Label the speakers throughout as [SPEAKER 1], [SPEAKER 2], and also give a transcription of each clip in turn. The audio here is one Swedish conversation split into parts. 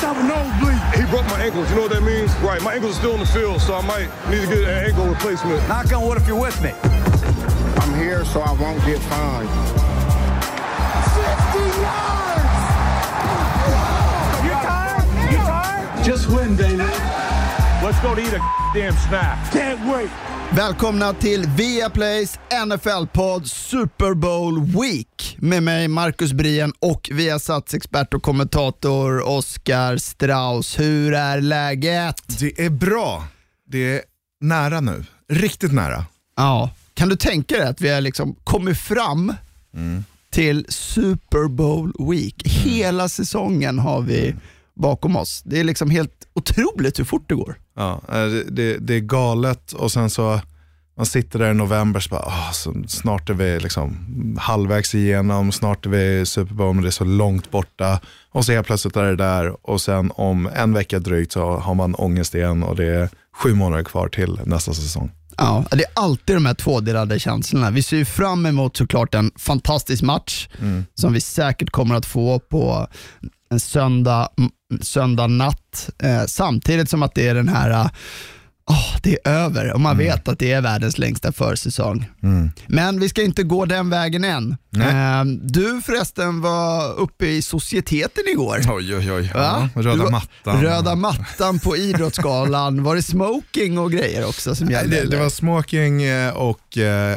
[SPEAKER 1] must have a nosebleed.
[SPEAKER 2] He broke my ankles. You know what that means? Right. My ankles are still in the field, so I might need to get an ankle replacement.
[SPEAKER 1] Knock on wood if you're with me.
[SPEAKER 3] I'm here so I won't get fined.
[SPEAKER 1] 60 yards! You tired? You tired? Just win, David.
[SPEAKER 4] Let's go to eat a damn snack.
[SPEAKER 1] Can't wait.
[SPEAKER 5] Välkomna till Viaplays NFL-podd Super Bowl Week med mig Marcus Brien och Viasats expert och kommentator Oskar Strauss. Hur är läget?
[SPEAKER 6] Det är bra. Det är nära nu. Riktigt nära.
[SPEAKER 5] Ja, kan du tänka dig att vi har liksom kommit fram till Super Bowl Week. Hela säsongen har vi bakom oss. Det är liksom helt otroligt hur fort det går.
[SPEAKER 6] Ja, eh, det, det, det är galet och sen så man sitter där i november så bara, åh, så snart är vi liksom halvvägs igenom, snart är vi Super Bowl men det är så långt borta. Och så helt plötsligt är det där och sen om en vecka drygt så har man ångest igen och det är sju månader kvar till nästa säsong.
[SPEAKER 5] Ja, det är alltid de här tvådelade känslorna. Vi ser ju fram emot såklart en fantastisk match som vi säkert kommer att få på en söndag, söndag natt. Eh, samtidigt som att det är den här, eh, åh, det är över och man vet att det är världens längsta försäsong. Men vi ska inte gå den vägen än. Eh, du förresten var uppe i societeten igår.
[SPEAKER 6] Oj, oj, oj. Ja, röda mattan.
[SPEAKER 5] Röda mattan på Idrottsgalan. Var det smoking och grejer också som gällde?
[SPEAKER 6] det, det var smoking eh, och, eh,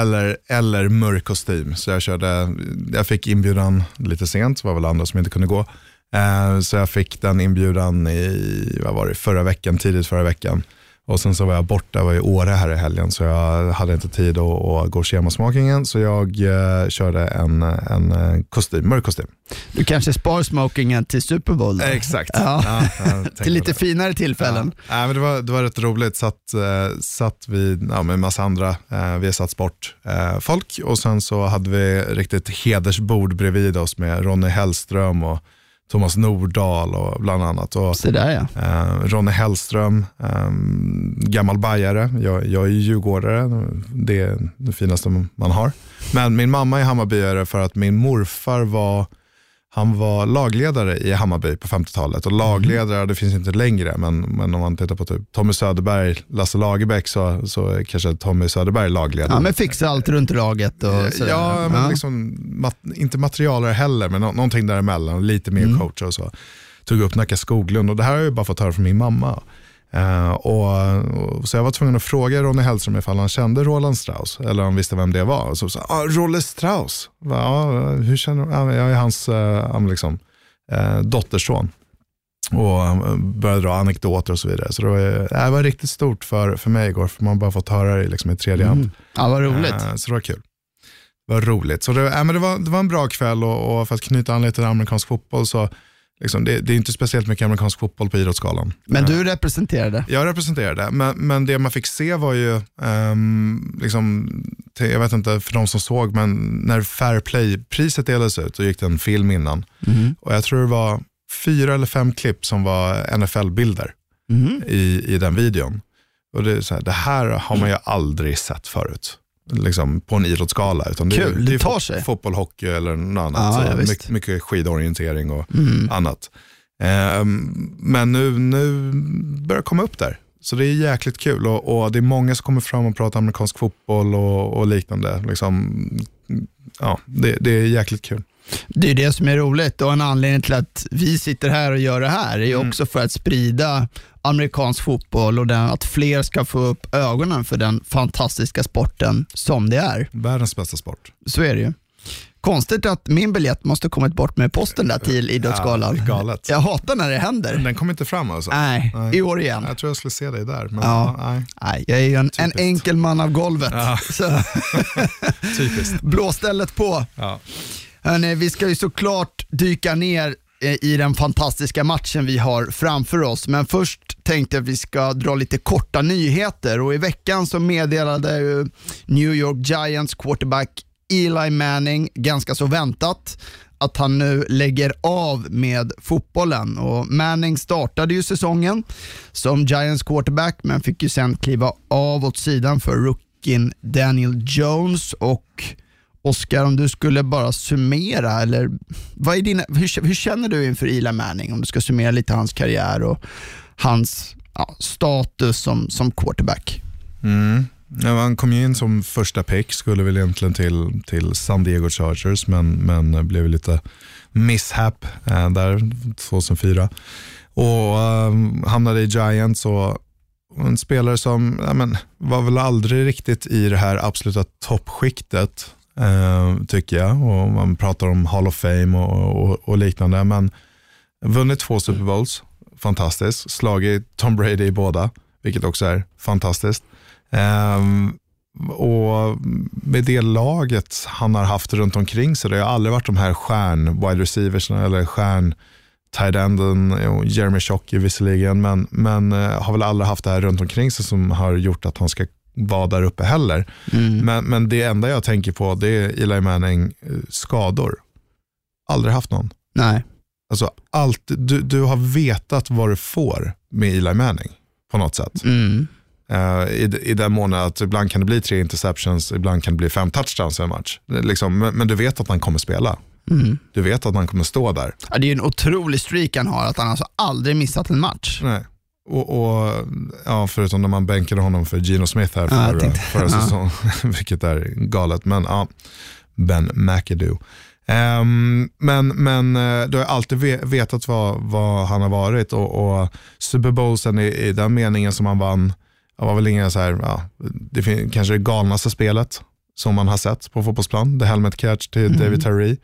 [SPEAKER 6] eller, eller mörk kostym. Så jag, körde, jag fick inbjudan lite sent, det var väl andra som inte kunde gå. Eh, Så jag fick den inbjudan i vad var det, förra veckan, tidigt förra veckan. Och sen så var jag borta, jag var i Åre här i helgen så jag hade inte tid att, att gå schemasmakingen så jag eh, körde en, en eh, kostym, mörk kostym.
[SPEAKER 5] Du kanske spar smokingen till Super Bowl? då?
[SPEAKER 6] Exakt.
[SPEAKER 5] Ja.
[SPEAKER 6] Ja,
[SPEAKER 5] Till lite
[SPEAKER 6] det.
[SPEAKER 5] finare tillfällen.
[SPEAKER 6] Ja. Nej, men det, var, det var rätt roligt. Satt, eh, satt vi ja, med en massa andra, eh, vi har satt sport eh, folk och sen så hade vi riktigt hedersbord bredvid oss med Ronny Hellström och Thomas Nordahl och bland annat. Och,
[SPEAKER 5] Så där ja.
[SPEAKER 6] Eh, Ronny Hellström, eh, gammal bajare. Jag, jag är ju djurgårdare, det är det finaste man har. Men min mamma är Hammarbyare för att min morfar var, han var lagledare i Hammarby på 50-talet. Och lagledare, det finns inte längre, men, men om man tittar på typ Tommy Söderberg, Lasse Lagerbäck så, så kanske Tommy Söderberg lagledare.
[SPEAKER 5] Ja, men fixa allt runt laget och sådär.
[SPEAKER 6] Ja, men Liksom, mat, inte materialare heller, men nå- någonting däremellan. Lite mer
[SPEAKER 5] Mm.
[SPEAKER 6] coach och så. Tog upp Nacka Skoglund och det här har jag ju bara fått höra från min mamma. Eh, och, och, så jag var tvungen att fråga Ronny Hellström ifall han kände Roland Strauss, eller om han visste vem det var. Och så sa ah, Rolle Strauss, Va, ja, hur känner du? Ja, jag är hans han liksom, eh, dotterson. Och började dra anekdoter och så vidare. Så det var, det var riktigt stort för, för mig igår, för man har bara fått höra det liksom i tredje hand.
[SPEAKER 5] Mm. Ja, vad roligt.
[SPEAKER 6] Så det var kul. Det var roligt. Så det, äh, men det, var, det var en bra kväll och, och för att knyta an lite till amerikansk fotboll så liksom, det, det är inte speciellt mycket amerikansk fotboll på Idrottsgalan.
[SPEAKER 5] Men du representerade.
[SPEAKER 6] Jag representerade, men, men det man fick se var ju, ehm, liksom, till, jag vet inte för de som såg, men när Fair Play-priset delades ut så gick det en film innan. Och jag tror det var fyra eller fem klipp som var NFL-bilder i, i den videon. Och det, här, det här har man ju aldrig sett förut. Liksom på en idrottsgala. Utan det,
[SPEAKER 5] Kul,
[SPEAKER 6] det
[SPEAKER 5] det tar sig.
[SPEAKER 6] fotboll, hockey eller något annat. Så
[SPEAKER 5] ja,
[SPEAKER 6] mycket, mycket skidorientering och
[SPEAKER 5] Mm.
[SPEAKER 6] annat. Ehm, men nu, nu börjar det komma upp där. Så det är jäkligt kul och, och det är många som kommer fram och pratar amerikansk fotboll och, och liknande. Liksom, ja, det, det är jäkligt kul.
[SPEAKER 5] Det är det som är roligt och en anledning till att vi sitter här och gör det här är ju
[SPEAKER 6] Mm.
[SPEAKER 5] också för att sprida amerikansk fotboll och den, att fler ska få upp ögonen för den fantastiska sporten som det är.
[SPEAKER 6] Världens bästa sport.
[SPEAKER 5] Så är det ju. Konstigt att min biljett måste kommit bort med posten där till Idrottsgalan.
[SPEAKER 6] Ja, galet.
[SPEAKER 5] Jag hatar när det händer.
[SPEAKER 6] Den kom inte fram alltså?
[SPEAKER 5] Nej,
[SPEAKER 6] Nej.
[SPEAKER 5] i år igen.
[SPEAKER 6] Jag tror jag skulle se dig där. Men,
[SPEAKER 5] Ja.
[SPEAKER 6] nej,
[SPEAKER 5] Nej, jag är ju en, en enkel man av golvet.
[SPEAKER 6] Ja.
[SPEAKER 5] Blåstället på.
[SPEAKER 6] Ja.
[SPEAKER 5] Hörrni, vi ska ju såklart dyka ner eh, i den fantastiska matchen vi har framför oss. Men först tänkte jag att vi ska dra lite korta nyheter och i veckan så meddelade eh, New York Giants quarterback Eli Manning, ganska så väntat, att han nu lägger av med fotbollen. Och Manning startade ju säsongen som Giants quarterback men fick ju sen kliva av åt sidan för rookien Daniel Jones och Oskar, om du skulle bara summera, eller vad är dina, hur, hur, känner du inför Ila Manning? Om du ska summera lite hans karriär och hans ja, status som, som quarterback.
[SPEAKER 6] Mm. Ja, han kom ju in som första pick, skulle väl egentligen till, till San Diego Chargers, men, men blev lite mishap äh, där 2004. Och äh, hamnade i Giants och en spelare som ja, men, var väl aldrig riktigt i det här absoluta toppskiktet, eh, tycker jag. Och man pratar om Hall of Fame och, och, och liknande, men vunnit två Super Bowls, fantastiskt. Slagit Tom Brady i båda, vilket också är fantastiskt. Eh, och med det laget han har haft runt omkring sig, det har aldrig varit de här stjärn wide receivers eller stjärn tight enden, Jeremy Shockey visserligen, men, men eh, har väl aldrig haft det här runt omkring sig som har gjort att han ska vara där uppe heller. Mm. Men, men det enda jag tänker på det är Eli Manning eh, skador. Aldrig haft någon.
[SPEAKER 5] Nej.
[SPEAKER 6] Alltså allt, du, du har vetat vad du får med Eli Manning på något sätt.
[SPEAKER 5] Mm.
[SPEAKER 6] Uh, i, I den mån att ibland kan det bli tre interceptions, ibland kan det bli fem touchdowns i en match. Liksom, men, men, du vet att han kommer spela.
[SPEAKER 5] Mm.
[SPEAKER 6] Du vet att han kommer stå där.
[SPEAKER 5] Ja, det är en otrolig streak han har, att han alltså aldrig missat en match.
[SPEAKER 6] Nej. Och, och, ja, förutom när man bänkade honom för Gino Smith här förra, ja, förra säsongen, vilket är galet. Men ja, Ben McAdoo. Um, men, men uh, du har alltid vetat vad, vad han har varit och, och Super Bowlsen i, i den meningen som han vann, var väl inga så här, ja, det fin- kanske det galnaste spelet som man har sett på fotbollsplan. The Helmet Catch till mm. David Tyree.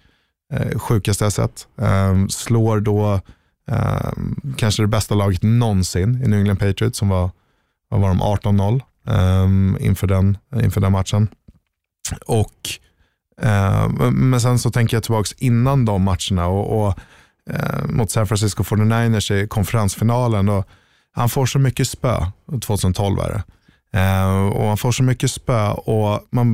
[SPEAKER 6] Eh, sjukaste jag sett. Eh, slår då eh, kanske det bästa laget någonsin i New England Patriots som var, vad var de, 18-0 eh, inför, den, inför den matchen. Och, eh, men sen så tänker jag tillbaka innan de matcherna och, och ehm, mot San Francisco 49ers i konferensfinalen. Och, han får så mycket spö, 2012 är det. Uh, och han får så mycket spö och man,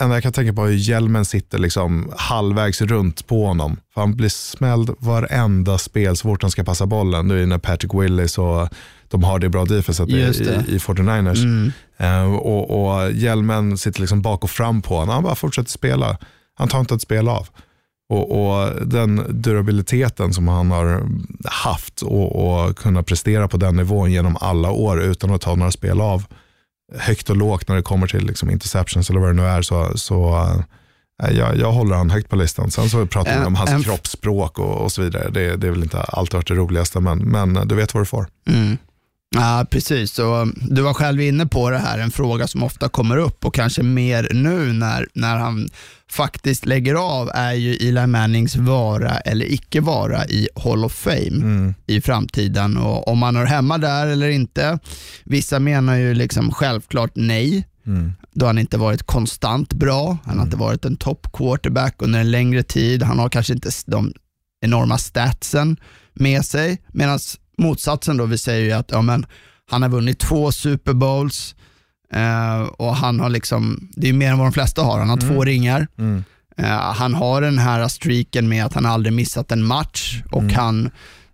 [SPEAKER 6] enda jag kan tänka på är hur hjälmen sitter liksom halvvägs runt på honom. För han blir smälld varenda spel så fort han ska passa bollen. Nu är när Patrick Willis och de har det bra defenset i, i, i 49ers. Mm. Uh, och, och hjälmen sitter liksom bak och fram på honom. Han bara fortsätter spela. Han tar inte ett spel av. Och, och, den durabiliteten som han har haft och, och kunna prestera på den nivån genom alla år utan att ta några spel av. Högt och lågt när det kommer till liksom interceptions eller vad det nu är. Så, så äh, jag, jag håller han högt på listan. Sen så pratar vi om hans kroppsspråk och, och, så vidare. Det, det är väl inte alltid varit det roligaste, men, men du vet vad du får.
[SPEAKER 5] Mm. Ja, precis. Och du var själv inne på det här, en fråga som ofta kommer upp och kanske mer nu när, när han faktiskt lägger av är ju Eli Mannings vara eller icke vara i Hall of Fame mm. i framtiden. Och om han hör hemma där eller inte. Vissa menar ju liksom självklart nej. Mm. Då har han inte varit konstant bra. Han har mm. inte varit en top quarterback under en längre tid. Han har kanske inte de enorma statsen med sig. Medan motsatsen då, vi säger ju att ja, men, han har vunnit två Super Bowls eh, och han har liksom, det är mer än vad de flesta har, han har mm. två ringar.
[SPEAKER 6] Mm.
[SPEAKER 5] Eh, han har den här streaken med att han aldrig missat en match och mm. han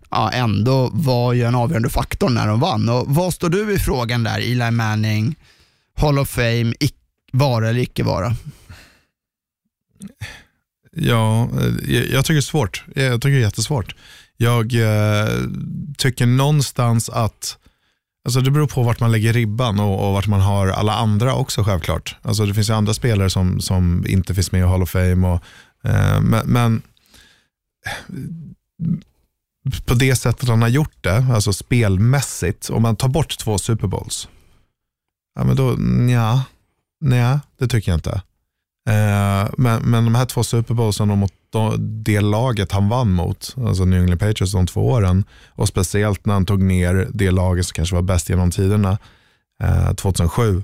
[SPEAKER 5] ja, ändå var ju en avgörande faktor när de vann. Och vad står du i frågan där, Eli Manning, Hall of Fame, vara eller icke vara?
[SPEAKER 6] Ja, eh, jag, jag tycker det är svårt. Jag tycker det är jättesvårt. Jag eh, tycker någonstans att Alltså det beror på vart man lägger ribban och, och vart man har alla andra också självklart. Alltså det finns ju andra spelare som, som inte finns med i Hall of Fame. Och, eh, men, men, eh, på det sättet han har gjort det, alltså spelmässigt, om man tar bort två Super Bowls, ja men då, nja, nej, det tycker jag inte. Eh, men, men de här två Super Bowlsen mot det laget han vann mot, alltså New England Patriots de två åren, och speciellt när han tog ner det laget som kanske var bäst genom tiderna, 2007, eh,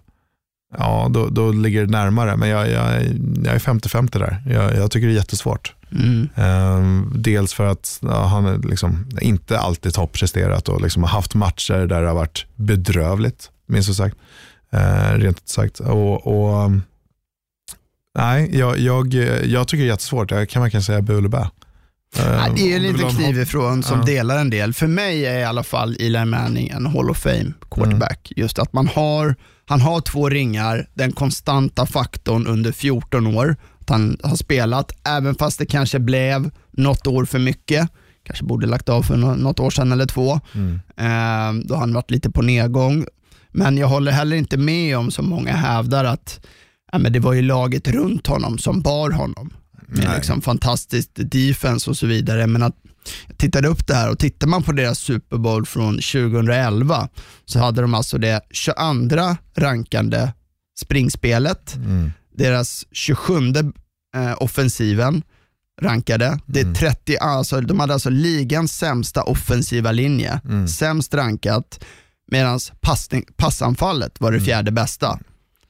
[SPEAKER 6] ja då, då ligger det närmare. Men jag, jag, jag är 50-50 där. Jag, jag, tycker det är jättesvårt.
[SPEAKER 5] Mm.
[SPEAKER 6] Eh, dels för att ja, han liksom inte alltid toppresterat och liksom har haft matcher där det har varit bedrövligt, minst sagt. rent ut sagt. och, och Nej, jag, jag, jag tycker det är jättesvårt. Jag kan verkligen säga bu eller bä.
[SPEAKER 5] Det är en liten kniv ifrån som ja. delar en del. För mig är i alla fall Eli Manning en Hall of Fame quarterback. Mm. Just att man har, han har två ringar, den konstanta faktorn under 14 år. att han har spelat, även fast det kanske blev något år för mycket. Kanske borde lagt av för något år sedan eller två.
[SPEAKER 6] Mm.
[SPEAKER 5] Eh, då har han varit lite på nedgång. Men jag håller heller inte med om som många hävdar att ja, men det var ju laget runt honom som bar honom. Med
[SPEAKER 6] Nej.
[SPEAKER 5] liksom fantastiskt defense och så vidare. Men att jag tittade upp det här och tittar man på deras Super Bowl från 2011 så hade de alltså det 22 rankande springspelet, deras 27 eh, offensiven rankade. Det är 30, alltså, de hade alltså ligans sämsta offensiva linje, sämst rankat, medan passanfallet var det fjärde bästa.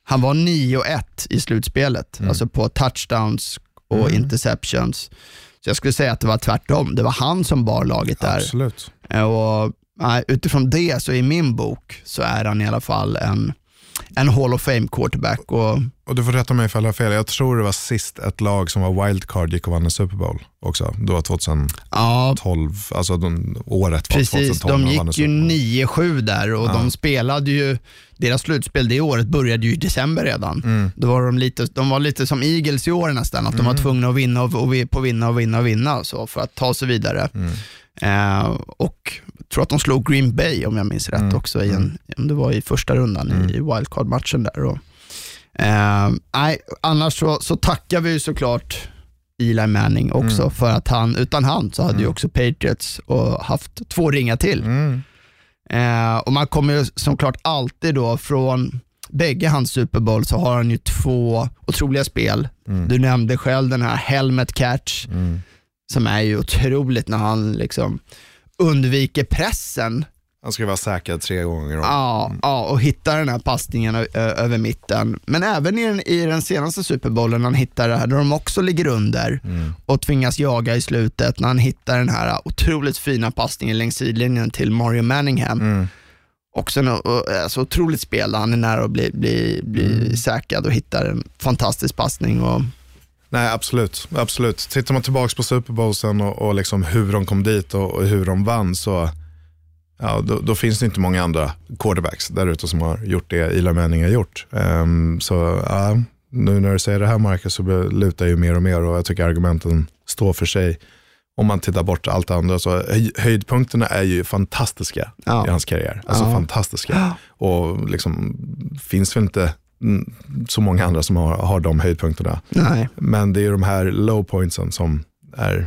[SPEAKER 5] Han var 9-1 i slutspelet, alltså på touchdowns och interceptions. Så jag skulle säga att det var tvärtom. Det var han som bar laget där.
[SPEAKER 6] Absolut.
[SPEAKER 5] Eh, Och, nej, utifrån det så i min bok så är han i alla fall en, en Hall of Fame quarterback. Och,
[SPEAKER 6] Och du får rätta mig ifall jag har fel. Jag tror det var sist ett lag som var wildcard gick och vann en Super Bowl också. Det var 2012,
[SPEAKER 5] ja,
[SPEAKER 6] alltså de, året var
[SPEAKER 5] precis.
[SPEAKER 6] 2012.
[SPEAKER 5] De gick ju
[SPEAKER 6] Super Bowl.
[SPEAKER 5] 9-7 där och de spelade ju, deras slutspel det året började ju i december redan.
[SPEAKER 6] Mm.
[SPEAKER 5] Då var de, lite, de var lite som Eagles i år nästan, att de var tvungna att vinna och, och, på vinna och vinna och vinna så för att ta sig vidare.
[SPEAKER 6] Mm.
[SPEAKER 5] Eh, och tror att de slog Green Bay om jag minns rätt
[SPEAKER 6] Mm.
[SPEAKER 5] också, i en, om det var i första rundan i, i wildcard-matchen där. Och, eh, nej, annars så, så tackar vi såklart Eli Manning också
[SPEAKER 6] Mm.
[SPEAKER 5] för att han, utan han så hade ju också Patriots och haft två ringar till.
[SPEAKER 6] Mm.
[SPEAKER 5] Eh, och man kommer ju såklart alltid då från bägge hans Super Bowl så har han ju två otroliga spel. Du nämnde själv den här helmet catch som är ju otroligt när han liksom undviker pressen
[SPEAKER 6] Han ska vara säkrad tre gånger om.
[SPEAKER 5] ja, ja, och hittar den här passningen över mitten. Men även i den, i den senaste Super Bowlen när han hittar det här, där de också ligger under och tvingas jaga i slutet, när han hittar den här otroligt fina passningen längs sidlinjen till Mario Manningham. Också en alltså, otroligt spel han är nära att bli, bli, bli säkrad och hittar en fantastisk passning. Och,
[SPEAKER 6] Nej, absolut. absolut. Tittar man tillbaka på Super Bowlsen och, och liksom hur de kom dit och, och hur de vann så ja, då, då finns det inte många andra quarterbacks där ute som har gjort det Eli Manning har gjort. Ehm, så ja, nu när du säger det här Marcus så lutar ju mer och mer och jag tycker argumenten står för sig. Om man tittar bort allt det andra så höj, höjdpunkterna är ju fantastiska
[SPEAKER 5] Ja.
[SPEAKER 6] i hans karriär. Alltså
[SPEAKER 5] Ja.
[SPEAKER 6] fantastiska. Och liksom finns väl inte så många andra som har, har de höjdpunkterna.
[SPEAKER 5] nej.
[SPEAKER 6] Men det är de här low pointsen som är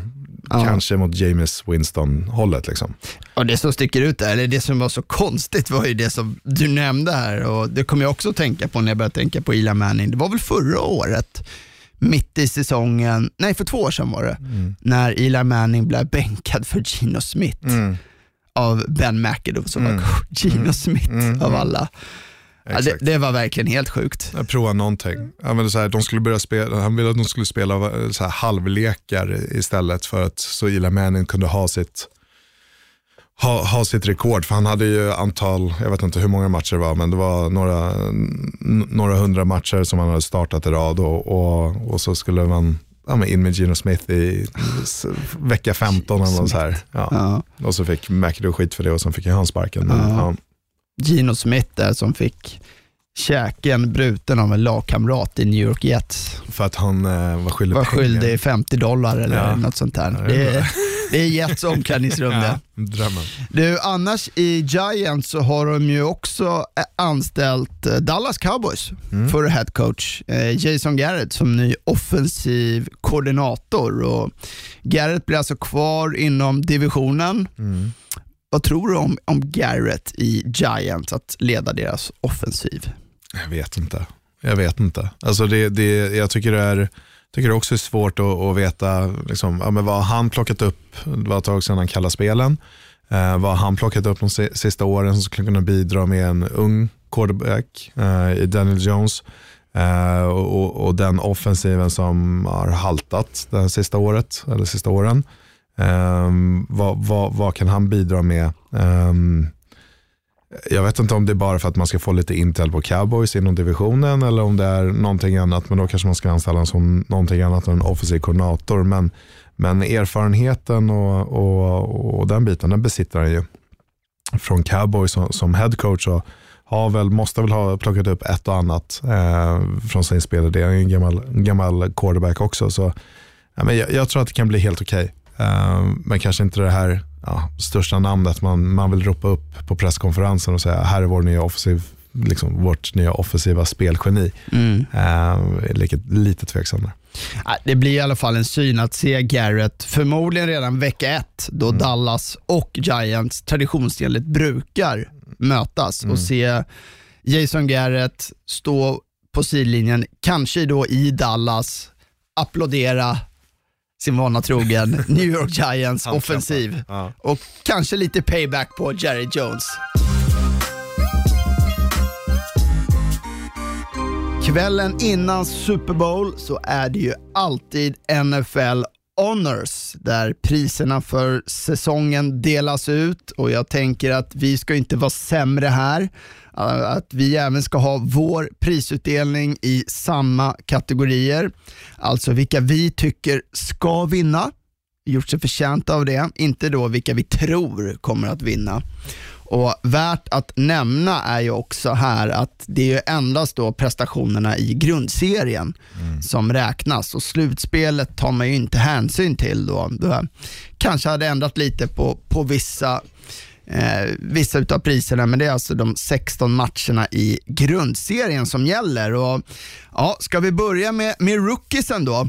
[SPEAKER 5] Ja.
[SPEAKER 6] kanske mot James Winston-hållet. Liksom.
[SPEAKER 5] Det som sticker ut där, eller det som var så konstigt var ju det som du nämnde här och det kommer jag också tänka på när jag började tänka på Eli Manning. Det var väl förra året, mitt i säsongen, nej för två år sedan var det, när Eli Manning blev bänkad för Gino Smith av Ben McAdoo som var Gino Smith av alla. Ja, det, det var verkligen helt sjukt.
[SPEAKER 6] Jag provar någonting. Ja, men så här, de skulle börja spela, han ville att de skulle spela eh, så här halvlekar istället för att så Eli Manning kunde ha sitt ha, ha sitt rekord, för han hade ju antal, jag vet inte hur många matcher det var, men det var några, några hundra matcher som han hade startat i rad och, och, och så skulle man ja, in med Gino Smith i vecka 15 eller så här. Ja.
[SPEAKER 5] Ja.
[SPEAKER 6] Och så fick McAdoo skit för det och sen fick han sparken. Men, ja.
[SPEAKER 5] Gino Smith där som fick käken bruten av en lagkamrat i New York Jets.
[SPEAKER 6] för att han eh, var skyldig
[SPEAKER 5] var skyldig 50 dollar eller
[SPEAKER 6] Ja.
[SPEAKER 5] något sånt där.
[SPEAKER 6] Ja, det är
[SPEAKER 5] Det är, det är Jets omklädningsrum det.
[SPEAKER 6] Ja, drömmen.
[SPEAKER 5] Du, annars i Giants så har de ju också eh, anställt eh, Dallas Cowboys
[SPEAKER 6] Mm.
[SPEAKER 5] för head coach eh, Jason Garrett som ny offensiv koordinator. Och Garrett blir alltså kvar inom divisionen.
[SPEAKER 6] Mm.
[SPEAKER 5] Vad tror du om, om Garrett i Giants att leda deras offensiv?
[SPEAKER 6] Jag vet inte. Jag vet inte. Alltså det, det, jag tycker det, är, tycker det också är svårt att, att veta liksom, ja, men vad han plockat upp, det var ett tag sedan han kallade spelen, eh, vad har han plockat upp de sista åren som skulle kunna bidra med en ung quarterback eh, i Daniel Jones eh, och, och, den offensiven som har haltat det sista året, eller sista åren. Um, vad, vad, vad kan han bidra med? Um, jag vet inte om det är bara för att man ska få lite intel på cowboys inom divisionen eller om det är någonting annat. Men då kanske man ska anställa honom som någonting annat än en offensiv koordinator. Men, men erfarenheten och, och, och den biten, den besitter han ju. Från cowboys som, som headcoach och har väl, måste väl ha plockat upp ett och annat eh, från sin spelidé. Han är en gammal, gammal quarterback också. Så, ja, men jag, jag tror att det kan bli helt okej. Okay men kanske inte det här ja, största namnet man, man vill ropa upp på presskonferensen och säga här är vår nya offensiv, liksom, vårt nya offensiva spelgeni.
[SPEAKER 5] Mm.
[SPEAKER 6] Eh, lite, lite tveksam där.
[SPEAKER 5] Ja, Det blir i alla fall en syn att se Garrett, förmodligen redan vecka ett, då Dallas och Giants traditionsenligt brukar mötas och se Jason Garrett stå på sidlinjen, kanske då i Dallas, applådera sin vana trogen New York Giants offensiv
[SPEAKER 6] Ja.
[SPEAKER 5] och kanske lite payback på Jerry Jones. Kvällen innan Super Bowl så är det ju alltid NFL Honors där priserna för säsongen delas ut och jag tänker att vi ska inte vara sämre här. Äh, att vi även ska ha vår prisutdelning i samma kategorier. Alltså vilka vi tycker ska vinna, gjort sig förtjänta av det, inte då vilka vi tror kommer att vinna. Och Värt att nämna är ju också här att det är ju endast då prestationerna i grundserien som räknas och slutspelet tar man ju inte hänsyn till då kanske hade ändrat lite på, på vissa eh, vissa utav priserna, men det är alltså de 16 matcherna i grundserien som gäller. Och, ja, ska vi börja med, med rookiesen då?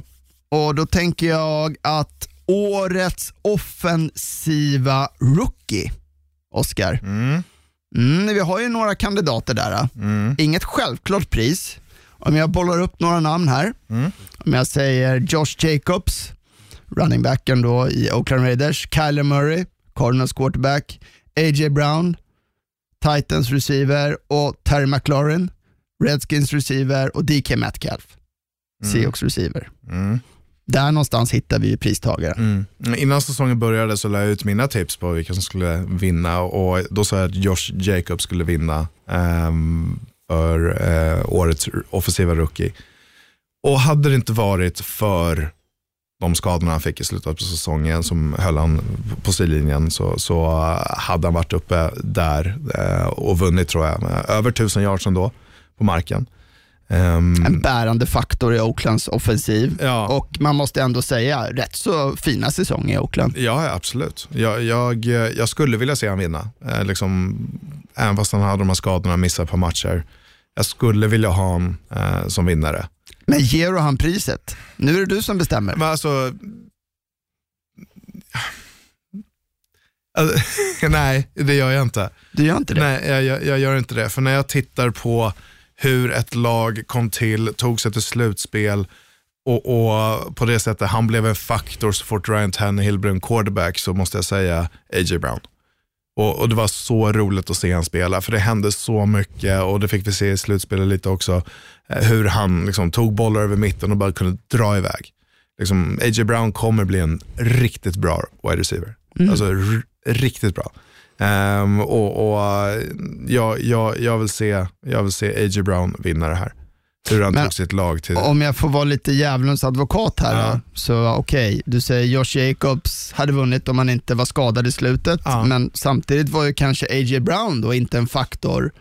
[SPEAKER 5] Och då tänker jag att årets offensiva rookie, Oscar. Mm, vi har ju några kandidater där. Inget självklart pris. Om jag bollar upp några namn här. Om jag säger Josh Jacobs, running backen då i Oakland Raiders, Kyler Murray, Cardinals quarterback, A.J. Brown, Titans receiver och Terry McLaurin, Redskins receiver och DK Metcalf, Seahawks receiver. Där någonstans hittar vi pristagare.
[SPEAKER 6] Mm. Innan säsongen började så lade jag ut mina tips på vilka som skulle vinna och då sa jag att Josh Jacobs skulle vinna um, för uh, årets offensiva rookie. Och hade det inte varit för de skadorna han fick i slutet på säsongen som höll han på sidlinjen så, så hade han varit uppe där uh, och vunnit tror jag. med Över tusen yards ändå på marken. Ehm,
[SPEAKER 5] En bärande faktor i Oaklands offensiv
[SPEAKER 6] Ja.
[SPEAKER 5] och man måste ändå säga rätt så fina säsong i Oakland.
[SPEAKER 6] Ja, absolut. Jag, jag, jag skulle vilja se honom vinna. Eh, liksom, även fast han hade de här skadorna och missade ett par matcher. Jag skulle vilja ha honom eh, som vinnare.
[SPEAKER 5] Men ger du han priset? Nu är det du som bestämmer.
[SPEAKER 6] Men alltså... Alltså, nej, det gör jag inte.
[SPEAKER 5] Du gör inte det?
[SPEAKER 6] Nej, jag, jag gör inte det. För när jag tittar på hur ett lag kom till, tog sig till slutspel och, och på det sättet han blev en faktor så fort Ryan Tannehill blev en quarterback så måste jag säga A.J. Brown. Och, och Det var så roligt att se han spela för det hände så mycket och det fick vi se i slutspelet lite också. eh, Hur han liksom, tog bollar över mitten och bara kunde dra iväg. Liksom, A.J. Brown kommer bli en riktigt bra wide receiver. Alltså r- riktigt bra. Ehm, och och jag, jag, jag, vill se, jag vill se A.J. Brown vinna det här. Hur han
[SPEAKER 5] Men-
[SPEAKER 6] tog sitt lag till...
[SPEAKER 5] Om jag får vara lite djävulens advokat här
[SPEAKER 6] Ja.
[SPEAKER 5] då. Så okej, du säger Josh Jacobs hade vunnit om han inte var skadad i slutet.
[SPEAKER 6] Ja.
[SPEAKER 5] Men samtidigt var ju kanske A.J. Brown då inte en faktor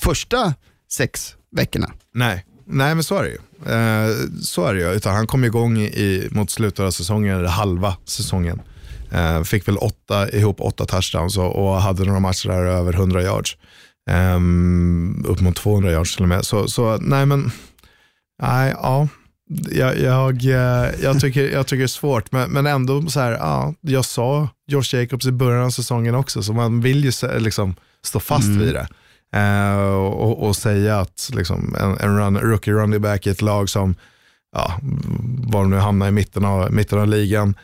[SPEAKER 5] första sex veckorna.
[SPEAKER 6] Nej, nej men så är det ju. Eh, så är det ju. Utan han kom igång i, mot slutet av säsongen, eller halva säsongen. Eh, fick väl åtta, ihop åtta touchdowns och, och hade några matcher där över 100 yards. Um, upp mot 200 yards till och med. Så, så nej men, nej, ja. Jag, jag, eh, jag, tycker, jag tycker det är svårt, men, men ändå så här, ja, jag sa Josh Jacobs i början av säsongen också, så man vill ju liksom stå fast vid det. Eh, och, och säga att liksom, en, en run, rookie running back i ett lag som, ja, var de nu hamnar i mitten av, mitten av ligan,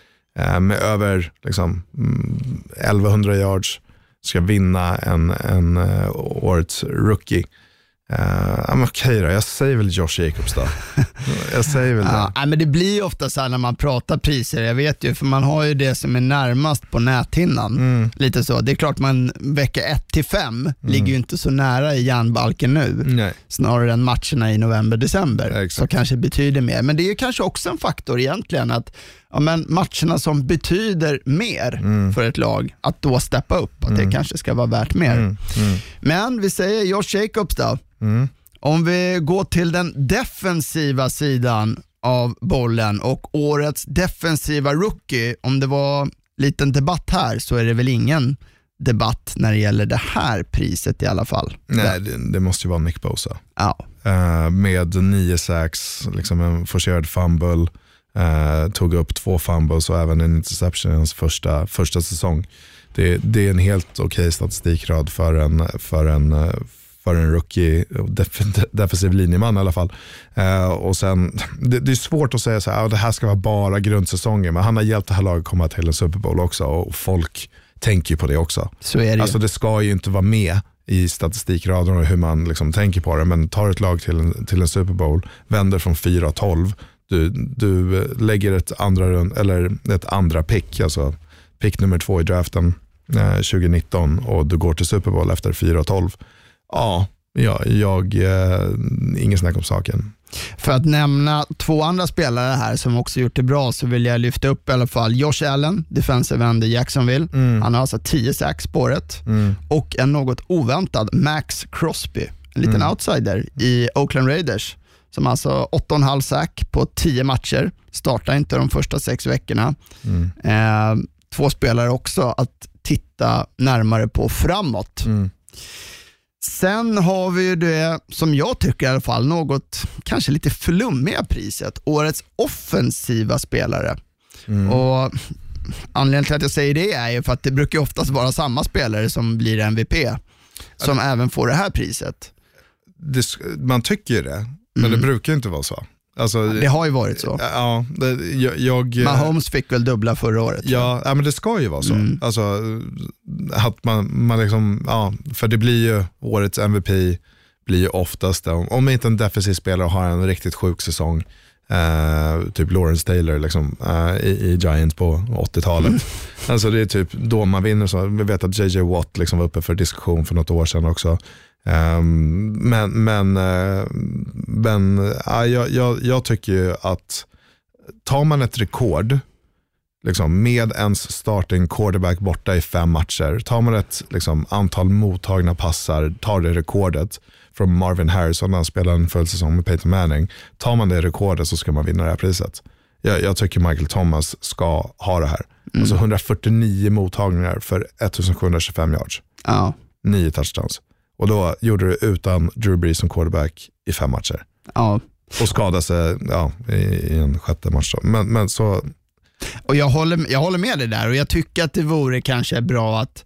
[SPEAKER 6] med över liksom, mm, 1100 yards, ska vinna en, en uh, årets rookie. Uh, men okej då, jag säger väl Josh Jacobs då. jag säger väl
[SPEAKER 5] Ja,
[SPEAKER 6] det.
[SPEAKER 5] men det blir ofta så här när man pratar priser, jag vet ju, för man har ju det som är närmast på näthinnan.
[SPEAKER 6] Mm.
[SPEAKER 5] Lite så. Det är klart man vecka 1 till 5 ligger ju inte så nära i järnbalken nu.
[SPEAKER 6] Nej.
[SPEAKER 5] snarare än matcherna i november-december
[SPEAKER 6] Ja,
[SPEAKER 5] som kanske betyder mer. Men det är kanske också en faktor egentligen att ja, men matcherna som betyder mer
[SPEAKER 6] Mm.
[SPEAKER 5] för ett lag, att då steppa upp, att det kanske ska vara värt mer.
[SPEAKER 6] Mm.
[SPEAKER 5] Men vi säger Josh Jacobs då. Om vi går till den defensiva sidan av bollen och årets defensiva rookie, om det var liten debatt här så är det väl ingen debatt när det gäller det här priset i alla fall.
[SPEAKER 6] Nej, det, det måste ju vara Nick Bosa.
[SPEAKER 5] Ja.
[SPEAKER 6] Eh, med nio sacks, liksom en forcerad fumble, eh, tog upp två fumbles och även en interception i hans första, första säsong. Det, det är en helt okej statistikrad för en, för en, för en rookie, def, defensiv linjeman i alla fall. Eh, och sen, det, det är svårt att säga så här, ah, det här ska vara bara grundsäsongen, men han har hjälpt det här laget komma till en Super Bowl också och folk tänker på det också.
[SPEAKER 5] Så är det.
[SPEAKER 6] Alltså det ska ju inte vara med i statistikraderna och hur man liksom tänker på det, men tar ett lag till en, till en Super Bowl, vänder från 4-12, du, du lägger ett andra, eller ett andra pick, alltså pick nummer två i draften eh, 2019 och du går till Super Bowl efter 4-12. Ja, ja jag, eh, ingen snack om saken.
[SPEAKER 5] För att nämna två andra spelare här som också gjort det bra så vill jag lyfta upp i alla fall Josh Allen, defensive end i Jacksonville. Han har alltså 10 sacks på året. Och en något oväntad Max Crosby, en liten outsider i Oakland Raiders. Som alltså 8,5 sack på 10 matcher, startar inte de första sex veckorna. Eh, två spelare också att titta närmare på framåt. Sen har vi ju det, som jag tycker i alla fall, något kanske lite flummiga priset. Årets offensiva spelare. Och Anledningen till att jag säger det är ju för att det brukar oftast vara samma spelare som blir MVP, som även får det här priset.
[SPEAKER 6] Det, man tycker ju det, men det brukar ju inte vara så. Alltså,
[SPEAKER 5] Det har ju varit så.
[SPEAKER 6] ja, det, jag, jag,
[SPEAKER 5] Mahomes fick väl dubbla förra året.
[SPEAKER 6] Ja, ja men det ska ju vara så. Alltså, att man, man liksom, ja, för det blir ju årets MVP, blir ju oftast, om, om inte en defensiv spelare har en riktigt sjuk säsong, eh, typ Lawrence Taylor liksom, eh, i, i Giants på 80-talet. Alltså det är typ då man vinner. Så. Vi vet att JJ Watt liksom var uppe för diskussion för något år sedan också. Ehm, men men, eh, men ja, jag, jag, jag tycker ju att tar man ett rekord, liksom, med ens starting quarterback borta i fem matcher, tar man ett liksom, antal mottagna passar, tar det rekordet från Marvin Harrison när han spelade en full säsong med Peyton Manning, tar man det rekordet så ska man vinna det här priset. Jag, jag tycker Michael Thomas ska ha det här. Alltså 149 mottagningar för 1725 yards,
[SPEAKER 5] Ja.
[SPEAKER 6] nio touchdowns. Och då gjorde det utan Drew Brees som quarterback i fem matcher.
[SPEAKER 5] Ja.
[SPEAKER 6] Och skadade sig ja, i, i en sjätte match. Då. Men, men så,
[SPEAKER 5] Och jag håller, jag håller med dig där och jag tycker att det vore kanske bra att,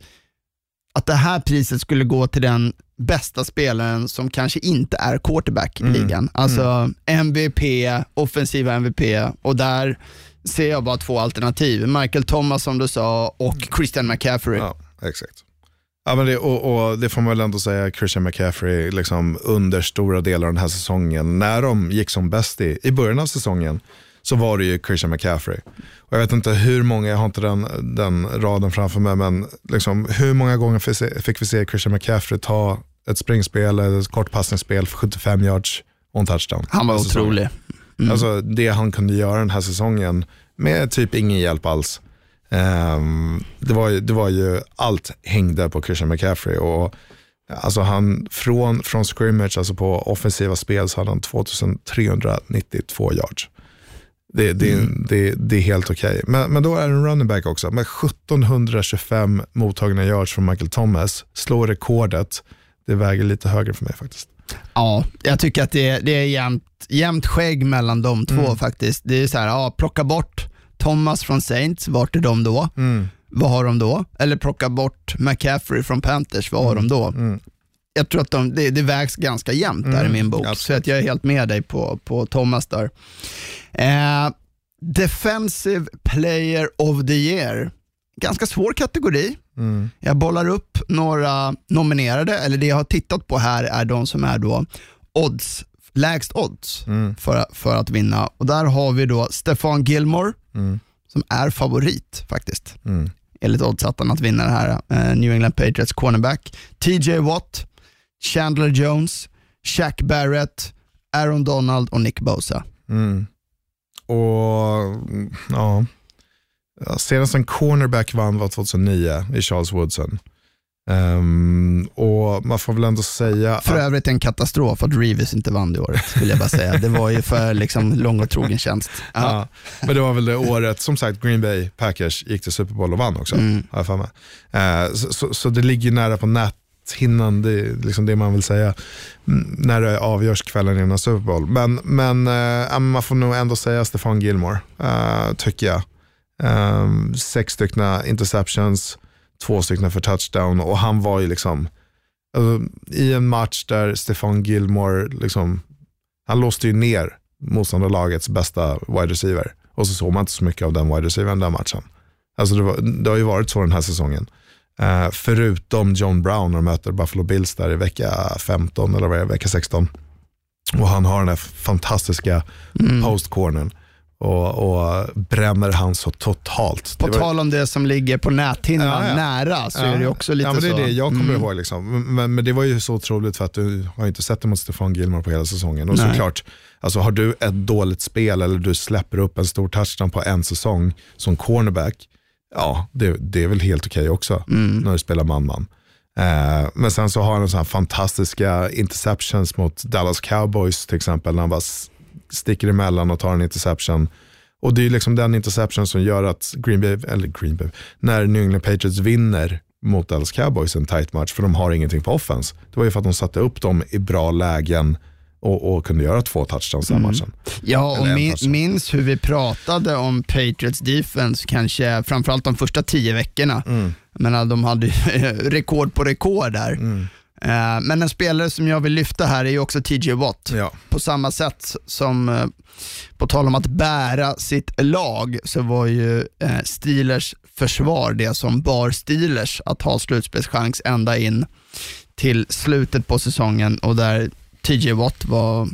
[SPEAKER 5] att det här priset skulle gå till den bästa spelaren som kanske inte är quarterback i ligan. Alltså MVP, offensiva MVP och där ser jag bara två alternativ. Michael Thomas som du sa och Christian McCaffrey.
[SPEAKER 6] ja, exakt. Ja, men det, och, och det får man väl ändå säga, Christian McCaffrey liksom under stora delar av den här säsongen, när de gick som bäst i, i början av säsongen, så var det ju Christian McCaffrey. Och jag vet inte hur många, jag har inte den, den raden framför mig, men liksom, hur många gånger fick vi se Christian McCaffrey ta ett springspel, eller ett kortpassningsspel för 75 yards och en touchdown.
[SPEAKER 5] Han var
[SPEAKER 6] säsongen.
[SPEAKER 5] otrolig.
[SPEAKER 6] Alltså det han kunde göra den här säsongen med typ ingen hjälp alls. Ehm, det, var ju, det var ju, allt hängde på Christian McCaffrey. Och, alltså han, från, från scrimmage, alltså på offensiva spel, så hade han 2392 yards. Det, det, det, det är helt okej. Men, men då är det en running back också. Med 1725 mottagna yards från Michael Thomas, slår rekordet. Det väger lite högre för mig faktiskt.
[SPEAKER 5] Ja, jag tycker att det, det är jämnt, jämnt skägg mellan de två faktiskt. Det är så här, ja, plocka bort Thomas från Saints, vart är de då? Vad har de då? Eller plocka bort McCaffrey från Panthers, vad har de då? Jag tror att de, det, det vägs ganska jämnt där i min bok, så att jag är helt med dig på, på Thomas där. Eh, defensive player of the year, ganska svår kategori. Jag bollar upp några nominerade, eller det jag har tittat på här är de som är då odds, lägst odds för, för att vinna. Och där har vi då Stefan Gilmore, som är favorit faktiskt, enligt oddsättarna att vinna det här. Eh, New England Patriots cornerback. TJ Watt, Chandler Jones, Shaq Barrett, Aaron Donald och Nick Bosa.
[SPEAKER 6] och mm, Ja, senast en cornerback vann var 2009 i Charles Woodson. Ehm, och man får väl ändå säga
[SPEAKER 5] För
[SPEAKER 6] att,
[SPEAKER 5] övrigt en katastrof att Reeves inte vann det året, vill jag bara säga. Det var ju för liksom, lång och trogen tjänst. Ja.
[SPEAKER 6] ja, men det var väl det året, som sagt Green Bay Packers gick till Super Bowl och vann också.
[SPEAKER 5] Mm.
[SPEAKER 6] Har jag för mig. Eh, så, så, så det ligger nära på näthinnan, det är liksom det man vill säga, mm, när det avgörs kvällen innan Super Bowl. Men, men men man får nog ändå säga Stefan Gilmore, eh, tycker jag. Um, sex stycken interceptions, två stycken för touchdown och han var ju liksom, alltså, i en match där Stefan Gilmore, liksom, han låste ju ner motståndarlagets bästa wide receiver och så såg man inte så mycket av den wide receivern den matchen. Alltså det, var, det har ju varit så den här säsongen. Eh, förutom John Brown när de möter Buffalo Bills där i vecka 15 eller vad är det, vecka 16. Och han har den här fantastiska
[SPEAKER 5] Mm.
[SPEAKER 6] postcornern och, och bränner han så totalt.
[SPEAKER 5] På
[SPEAKER 6] var-
[SPEAKER 5] tal om det som ligger på näthinnan
[SPEAKER 6] Ja, ja.
[SPEAKER 5] nära så
[SPEAKER 6] Ja.
[SPEAKER 5] är det också lite
[SPEAKER 6] ja, men det är
[SPEAKER 5] så.
[SPEAKER 6] det jag kommer
[SPEAKER 5] Mm.
[SPEAKER 6] ihåg. Liksom. Men, men det var ju så otroligt för att du har inte sett det mot Stefan Gilmore på hela säsongen. Och
[SPEAKER 5] Nej.
[SPEAKER 6] såklart, alltså, har du ett dåligt spel eller du släpper upp en stor touchdown på en säsong som cornerback, ja det, det är väl helt okej också
[SPEAKER 5] Mm.
[SPEAKER 6] när du spelar man-man. Eh, men sen så har han så här fantastiska interceptions mot Dallas Cowboys till exempel, när han bara sticker emellan och tar en interception. Och det är liksom den interception som gör att Green Bay, eller Green Bay, när New England Patriots vinner mot Dallas Cowboys en tight match, för de har ingenting på offense. Det var ju för att de satte upp dem i bra lägen och, och kunde göra två touchdowns den matchen.
[SPEAKER 5] Ja, och min, minns hur vi pratade om Patriots defense, kanske framförallt de första tio veckorna.
[SPEAKER 6] Mm.
[SPEAKER 5] Menar, de hade rekord på rekord där.
[SPEAKER 6] Mm.
[SPEAKER 5] Eh, Men en spelare som jag vill lyfta här är ju också TJ Watt.
[SPEAKER 6] Ja.
[SPEAKER 5] På samma sätt som, eh, på tal om att bära sitt lag, så var ju eh, Steelers försvar det som bar Steelers att ha slutspelschans ända in till slutet på säsongen och där TJ Watt var,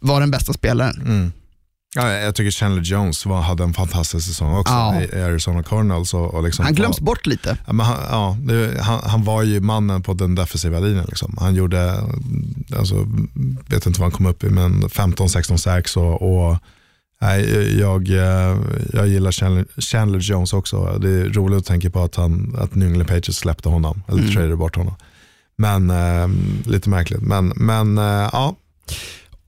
[SPEAKER 5] var den bästa spelaren.
[SPEAKER 6] Mm. Ja, jag tycker Chandler Jones var, hade en fantastisk säsong också
[SPEAKER 5] Ja.
[SPEAKER 6] i Arizona Cardinals. Och, och liksom
[SPEAKER 5] Han glöms bort lite.
[SPEAKER 6] Ja, men han, ja, det, han, han var ju mannen på den defensiva linjen. Liksom. Han gjorde, alltså, vet inte vad han kom upp i, men 15-16 sacks och, och nej, jag, jag gillar Chandler, Chandler Jones också. Det är roligt att tänka på att, han, att New England Patriots släppte honom, eller
[SPEAKER 5] Mm.
[SPEAKER 6] tradade bort honom. Men eh, lite märkligt. Men, men eh, ja,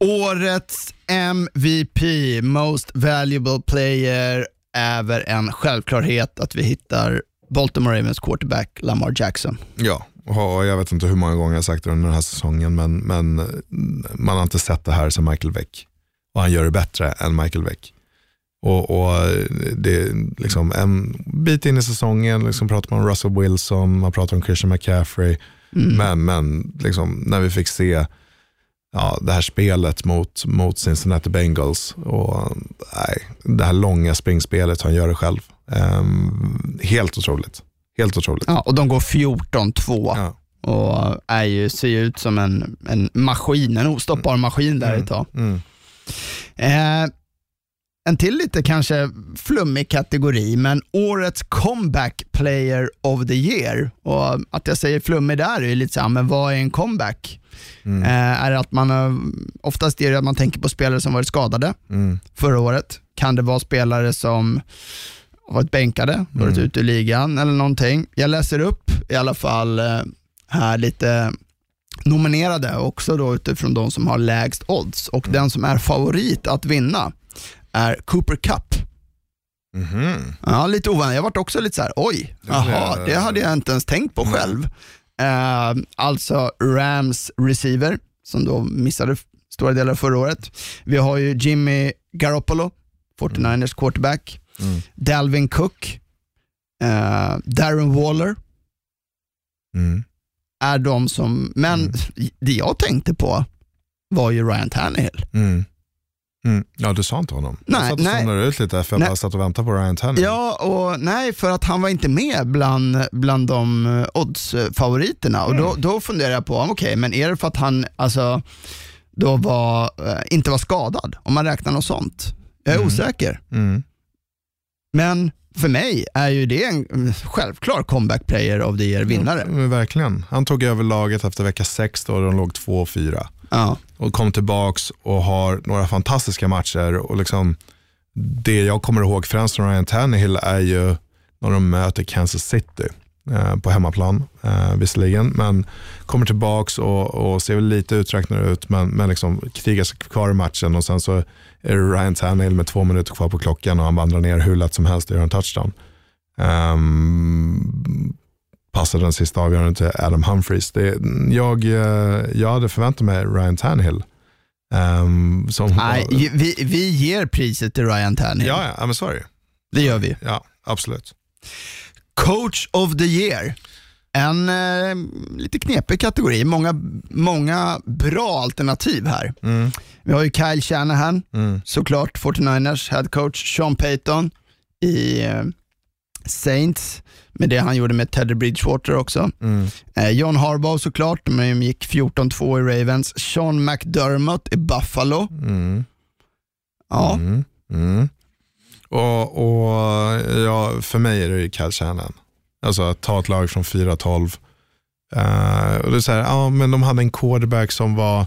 [SPEAKER 5] Årets MVP, Most Valuable Player, är väl en självklarhet att vi hittar Baltimore Ravens quarterback Lamar Jackson.
[SPEAKER 6] Ja, och jag vet inte hur många gånger jag sagt det under den här säsongen, men, men man har inte sett det här som Michael Vick. Och han gör det bättre än Michael Vick. Och, och det är liksom en bit in i säsongen liksom pratar man om Russell Wilson, man pratar om Christian McCaffrey, men, men liksom, när vi fick se ja, det här spelet mot, mot Cincinnati Bengals och nej, det här långa springspelet, han gör det själv. Ehm, helt otroligt. Helt otroligt.
[SPEAKER 5] Ja, och de går 14-2
[SPEAKER 6] Ja.
[SPEAKER 5] och är ju, ser ut som en, en maskin, en ostoppbar maskin där
[SPEAKER 6] Mm.
[SPEAKER 5] ett tag.
[SPEAKER 6] Mm.
[SPEAKER 5] Eh, en till lite kanske flummig kategori, men årets comeback player of the year. Och att jag säger flummig där är lite så här, men vad är en comeback?
[SPEAKER 6] Mm.
[SPEAKER 5] Eh, är att man, har- oftast är det att man tänker på spelare som varit skadade
[SPEAKER 6] Mm.
[SPEAKER 5] förra året. Kan det vara spelare som varit bänkade, varit
[SPEAKER 6] Mm.
[SPEAKER 5] ute i ligan eller någonting. Jag läser upp i alla fall eh, här lite nominerade också då utifrån de som har lägst odds och den som är favorit att vinna är Cooper Cup.
[SPEAKER 6] Mhm.
[SPEAKER 5] Ja, lite ovanligt. Jag varit också lite så här, oj, jaha, det hade jag inte ens tänkt på
[SPEAKER 6] Nej.
[SPEAKER 5] själv. Eh, alltså Rams receiver, som då missade stora delar av förra året. Vi har ju Jimmy Garoppolo, 49ers quarterback.
[SPEAKER 6] Mm.
[SPEAKER 5] Dalvin Cook, eh, Darren Waller
[SPEAKER 6] Mm.
[SPEAKER 5] är de som, men
[SPEAKER 6] Mm.
[SPEAKER 5] det jag tänkte på var ju Ryan Tannehill.
[SPEAKER 6] Mm. Mm. Ja, du sa inte honom.
[SPEAKER 5] Nej,
[SPEAKER 6] jag satt och zonade ut lite för jag
[SPEAKER 5] Nej.
[SPEAKER 6] bara satt och väntade på Ryan Tannehill.
[SPEAKER 5] Ja, och nej, för att han var inte med bland, bland de eh, odds-favoriterna. Och då, då funderar jag på, okej, men är det för att han alltså, då var, eh, inte var skadad? Om man räknar något sånt. Jag är
[SPEAKER 6] Mm.
[SPEAKER 5] osäker.
[SPEAKER 6] Mm.
[SPEAKER 5] Men för mig är ju det en mm, självklar comeback player of the year vinnare.
[SPEAKER 6] Men verkligen. Han tog över laget efter vecka sex då de låg 2-4
[SPEAKER 5] Ja.
[SPEAKER 6] och kom tillbaks och har några fantastiska matcher och liksom det jag kommer ihåg främst från Ryan Tannehill är ju när de möter Kansas City eh, på hemmaplan eh, visserligen, men kommer tillbaks och, och ser väl lite uträknad ut, men, men liksom krigar sig kvar i matchen och sen så är det Ryan Tannehill med två minuter kvar på klockan och han vandrar ner hur lätt som helst och gör en touchdown. Um, passade den sista avgörande till Adam Humphries. Det, jag, eh, jag hade förväntat mig Ryan Tannehill. Um, som
[SPEAKER 5] Nej, vi, vi ger priset till Ryan Tannehill.
[SPEAKER 6] Ja, ja, men så är det
[SPEAKER 5] gör vi.
[SPEAKER 6] Ja, absolut.
[SPEAKER 5] Coach of the year. En eh, lite knepig kategori. Många, många bra alternativ här.
[SPEAKER 6] Mm.
[SPEAKER 5] Vi har ju Kyle Shanahan,
[SPEAKER 6] Mm.
[SPEAKER 5] såklart 49ers head coach. Sean Payton i eh, Saints, med det han gjorde med Teddy Bridgewater också.
[SPEAKER 6] Mm.
[SPEAKER 5] Eh, John Harbaugh såklart, de gick 14-2 i Ravens. Sean McDermott i Buffalo.
[SPEAKER 6] Mm.
[SPEAKER 5] Ja,
[SPEAKER 6] Mm. Mm. Och, och ja, för mig är det ju Kyle Shanahan. Alltså att ta ett lag från 4-12. Eh, och det är så här, ja, men de hade en quarterback som var,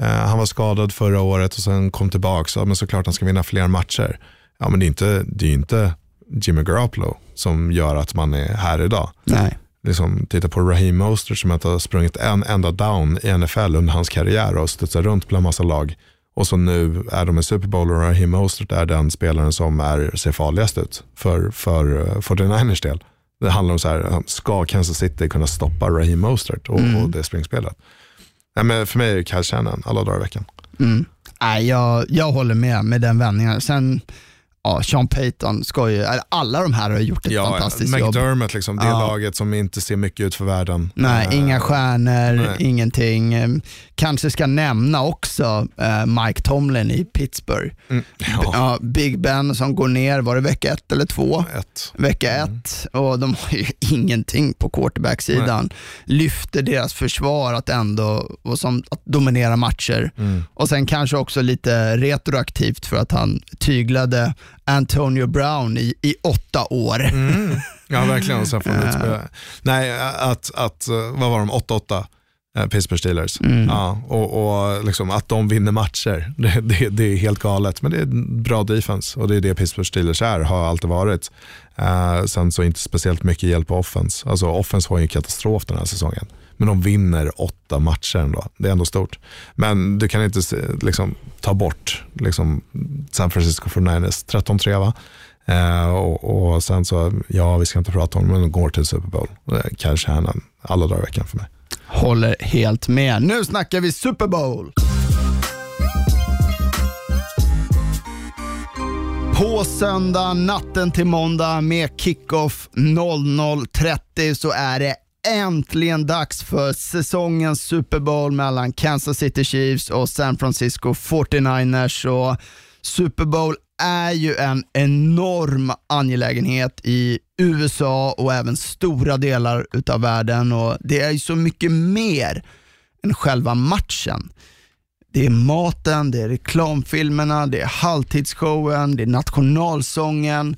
[SPEAKER 6] eh, han var skadad förra året och sen kom tillbaka. Ja, men såklart han ska vinna fler matcher. Ja, men det är inte, det är inte Jimmy Garoppolo som gör att man är här idag.
[SPEAKER 5] nej.
[SPEAKER 6] Liksom, titta på Raheem Mostert som inte har sprungit en enda down i NFL under hans karriär och studsar runt bland massa lag. Och så nu är de i Super Bowl och Raheem Mostert är den spelaren som är, ser farligast ut för, för uh, 49ers del. Det handlar om så här, ska Kansas City kunna stoppa Raheem Mostert och,
[SPEAKER 5] Mm.
[SPEAKER 6] och det springspelet? Nej, men för mig är det Kyle Shannon alla dagar i veckan.
[SPEAKER 5] Mm. Nej, jag, jag håller med med den vändningen. Sen, ja, Sean Payton ska ju, alla de här har gjort ett fantastiskt jobb.
[SPEAKER 6] McDermott, liksom, det
[SPEAKER 5] Ja.
[SPEAKER 6] laget som inte ser mycket ut för världen.
[SPEAKER 5] Nej,
[SPEAKER 6] Eh,
[SPEAKER 5] inga stjärnor,
[SPEAKER 6] nej.
[SPEAKER 5] ingenting. Eh, Kanske ska nämna också eh, Mike Tomlin i Pittsburgh.
[SPEAKER 6] Mm, ja,
[SPEAKER 5] Ja, Big Ben som går ner, var det vecka ett eller två?
[SPEAKER 6] ett.
[SPEAKER 5] Vecka
[SPEAKER 6] Mm.
[SPEAKER 5] ett och de har ju ingenting på quarterback-sidan. Lyfter deras försvar att ändå och som, att dominera matcher.
[SPEAKER 6] Mm.
[SPEAKER 5] Och sen kanske också lite retroaktivt för att han tyglade Antonio Brown i, i åtta år.
[SPEAKER 6] Mm. Ja, verkligen. Sen får utspela. Nej, att, att, vad var de, 8-8? eh, Pittsburgh Steelers.
[SPEAKER 5] Mm.
[SPEAKER 6] Ja, och och liksom att de vinner matcher, det, det, det är helt galet. Men det är bra defense och det är det Pittsburgh Steelers är, har alltid varit. Eh, sen så inte speciellt mycket hjälp på offense. Alltså offense var ju en katastrof den här säsongen. Men de vinner åtta matcher ändå. Det är ändå stort. Men du kan inte liksom, ta bort liksom, San Francisco 49ers 13-3 va? Eh, och, och sen så, ja vi ska inte prata om det, men de går till Super Bowl. Eh, Kyle alla dagar i veckan för mig.
[SPEAKER 5] Håller helt med. Nu snackar vi Super Bowl. På söndag, natten till måndag med kickoff 00.30 så är det äntligen dags för säsongens Super Bowl mellan Kansas City Chiefs och San Francisco 49ers. Och Super Bowl är ju en enorm angelägenhet i USA och även stora delar utav världen och det är ju så mycket mer än själva matchen. Det är maten, det är reklamfilmerna, det är halvtidsshowen, det är nationalsången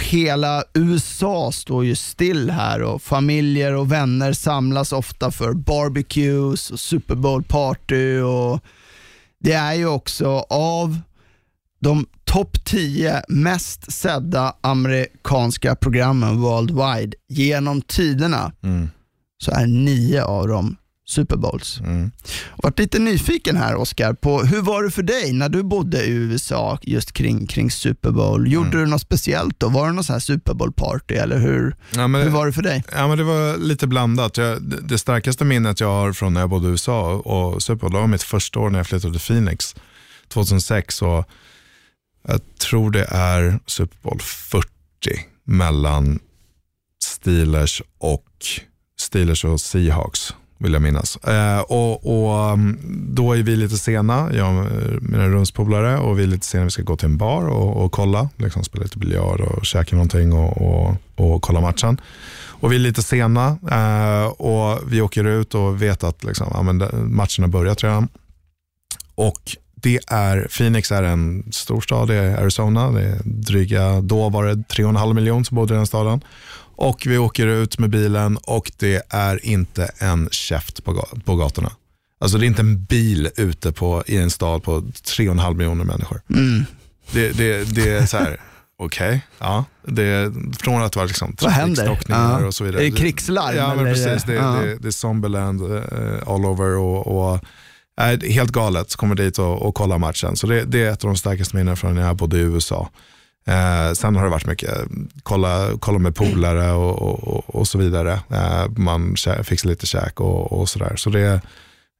[SPEAKER 5] hela USA står ju still här och familjer och vänner samlas ofta för barbecues och Super Bowl party och det är ju också av de topp 10 mest sedda amerikanska programmen worldwide genom tiderna så är nio av dem Super Bowls.
[SPEAKER 6] Mm.
[SPEAKER 5] Jag varit lite nyfiken här Oscar på hur var det för dig när du bodde i USA just kring, kring Super Bowl? Gjorde
[SPEAKER 6] Mm.
[SPEAKER 5] du något speciellt då? Var det någon sån här Super Bowl party eller hur,
[SPEAKER 6] Ja, men,
[SPEAKER 5] hur var det för dig?
[SPEAKER 6] Ja, men det var lite blandat. Jag, det, det starkaste minnet jag har från när jag bodde i USA och Super Bowl, det var mitt första år när jag flyttade till Phoenix 2006. Och jag tror det är Super Bowl 40 mellan Steelers och Steelers och Seahawks vill jag minnas. Eh, och, och mm, Då är vi lite sena, jag och mina rumspolare, och vi är lite sena. Vi ska gå till en bar och, och kolla, liksom spela lite biljard och käka någonting och, och, och kolla matchen. Och vi är lite sena eh, och vi åker ut och vet att liksom, ja, men matchen har börjat redan. Och det är, Phoenix är en stor stad i Arizona. Det är dryga, då var det 3,5 miljoner som bodde i den staden. Och vi åker ut med bilen och det är inte en käft på, ga- på gatorna. Alltså det är inte en bil ute på, i en stad på 3,5 miljoner människor.
[SPEAKER 5] Mm.
[SPEAKER 6] Det, det, det är så här, okej, ja. Det, från att vara liksom trafikstockningar
[SPEAKER 5] Ja.
[SPEAKER 6] och så vidare.
[SPEAKER 5] Är det krigslarm,
[SPEAKER 6] Ja, men precis. Det,
[SPEAKER 5] ja.
[SPEAKER 6] det, det är Zombieland uh, all over och, och är helt galet. Kommer dit och, och kollar matchen. Så det, det är ett av de starkaste minnen från när jag bodde i USA. Eh, sen har det varit mycket kolla, kolla med polare och, och, och, så vidare. Eh, man fixar lite käk och, och sådär. Så det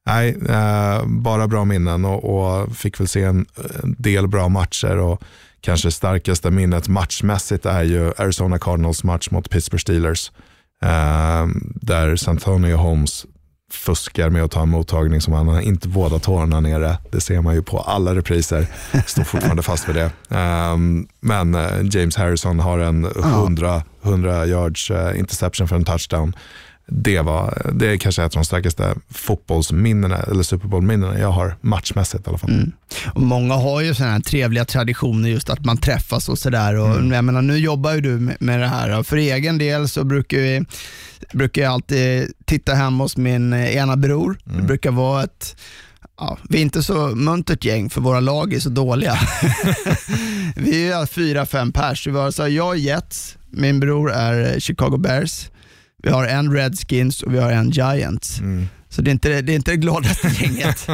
[SPEAKER 6] nej, eh, bara bra minnen och, och fick väl se en, del bra matcher. Och kanske starkaste minnet matchmässigt är ju Arizona Cardinals match mot Pittsburgh Steelers. Eh, där Santonio Holmes fuskar med att ta en mottagning som han har inte båda tårna nere. Det ser man ju på alla repriser. Står fortfarande fast vid det. Um, men uh, James Harrison har en 100, 100 yards uh, interception för en touchdown. Det, var, det är kanske ett av de starkaste fotbollsminnena, eller Super Bowl-minnena jag har matchmässigt i alla fall.
[SPEAKER 5] Och många har ju sådana här trevliga traditioner just att man träffas och sådär. Och
[SPEAKER 6] Mm.
[SPEAKER 5] jag menar, nu jobbar ju du med, med det här och för egen del så brukar, vi, brukar jag alltid titta hemma hos min ena bror.
[SPEAKER 6] Mm.
[SPEAKER 5] Det brukar vara ett Ja, vi är inte så muntert gäng för våra lag är så dåliga. vi är fyra, fem pers. Vi har, så jag är Jets, min bror är Chicago Bears, vi har en Redskins och vi har en Giants.
[SPEAKER 6] Mm.
[SPEAKER 5] Så det är inte det, är inte det gladaste gänget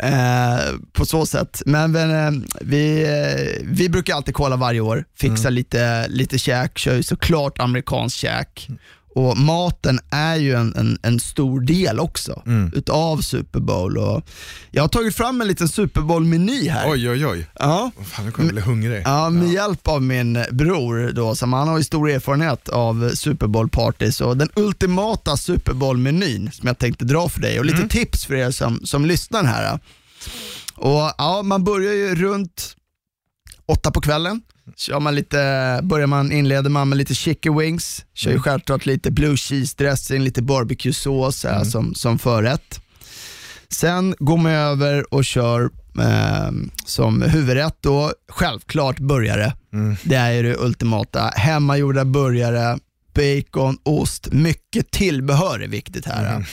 [SPEAKER 5] eh, på så sätt. Men, men eh, vi, eh, vi brukar alltid kolla varje år, fixa lite, lite käk, kör ju såklart amerikansk käk. Och maten är ju en, en, en stor del också utav Super Bowl. Och jag har tagit fram en liten Super Bowl-meny här.
[SPEAKER 6] Oj, oj, oj.
[SPEAKER 5] Ja.
[SPEAKER 6] Fan, nu kommer jag bli hungrig.
[SPEAKER 5] Ja, med hjälp av min bror då, som han har ju stor erfarenhet av Super Bowl-partys och den ultimata Super Bowl-menyn som jag tänkte dra för dig och lite tips för er som, som lyssnar här. Och ja, Man börjar ju runt åtta på kvällen. Kör man lite, börjar man, inleder man med lite chicken wings, kör ju självklart lite blue cheese dressing, lite barbecue-sås här som, som förrätt. Sen går man över och kör eh, som huvudrätt då, självklart burgare. Det är ju det ultimata. Hemmagjorda burgare, bacon, ost, mycket tillbehör är viktigt här.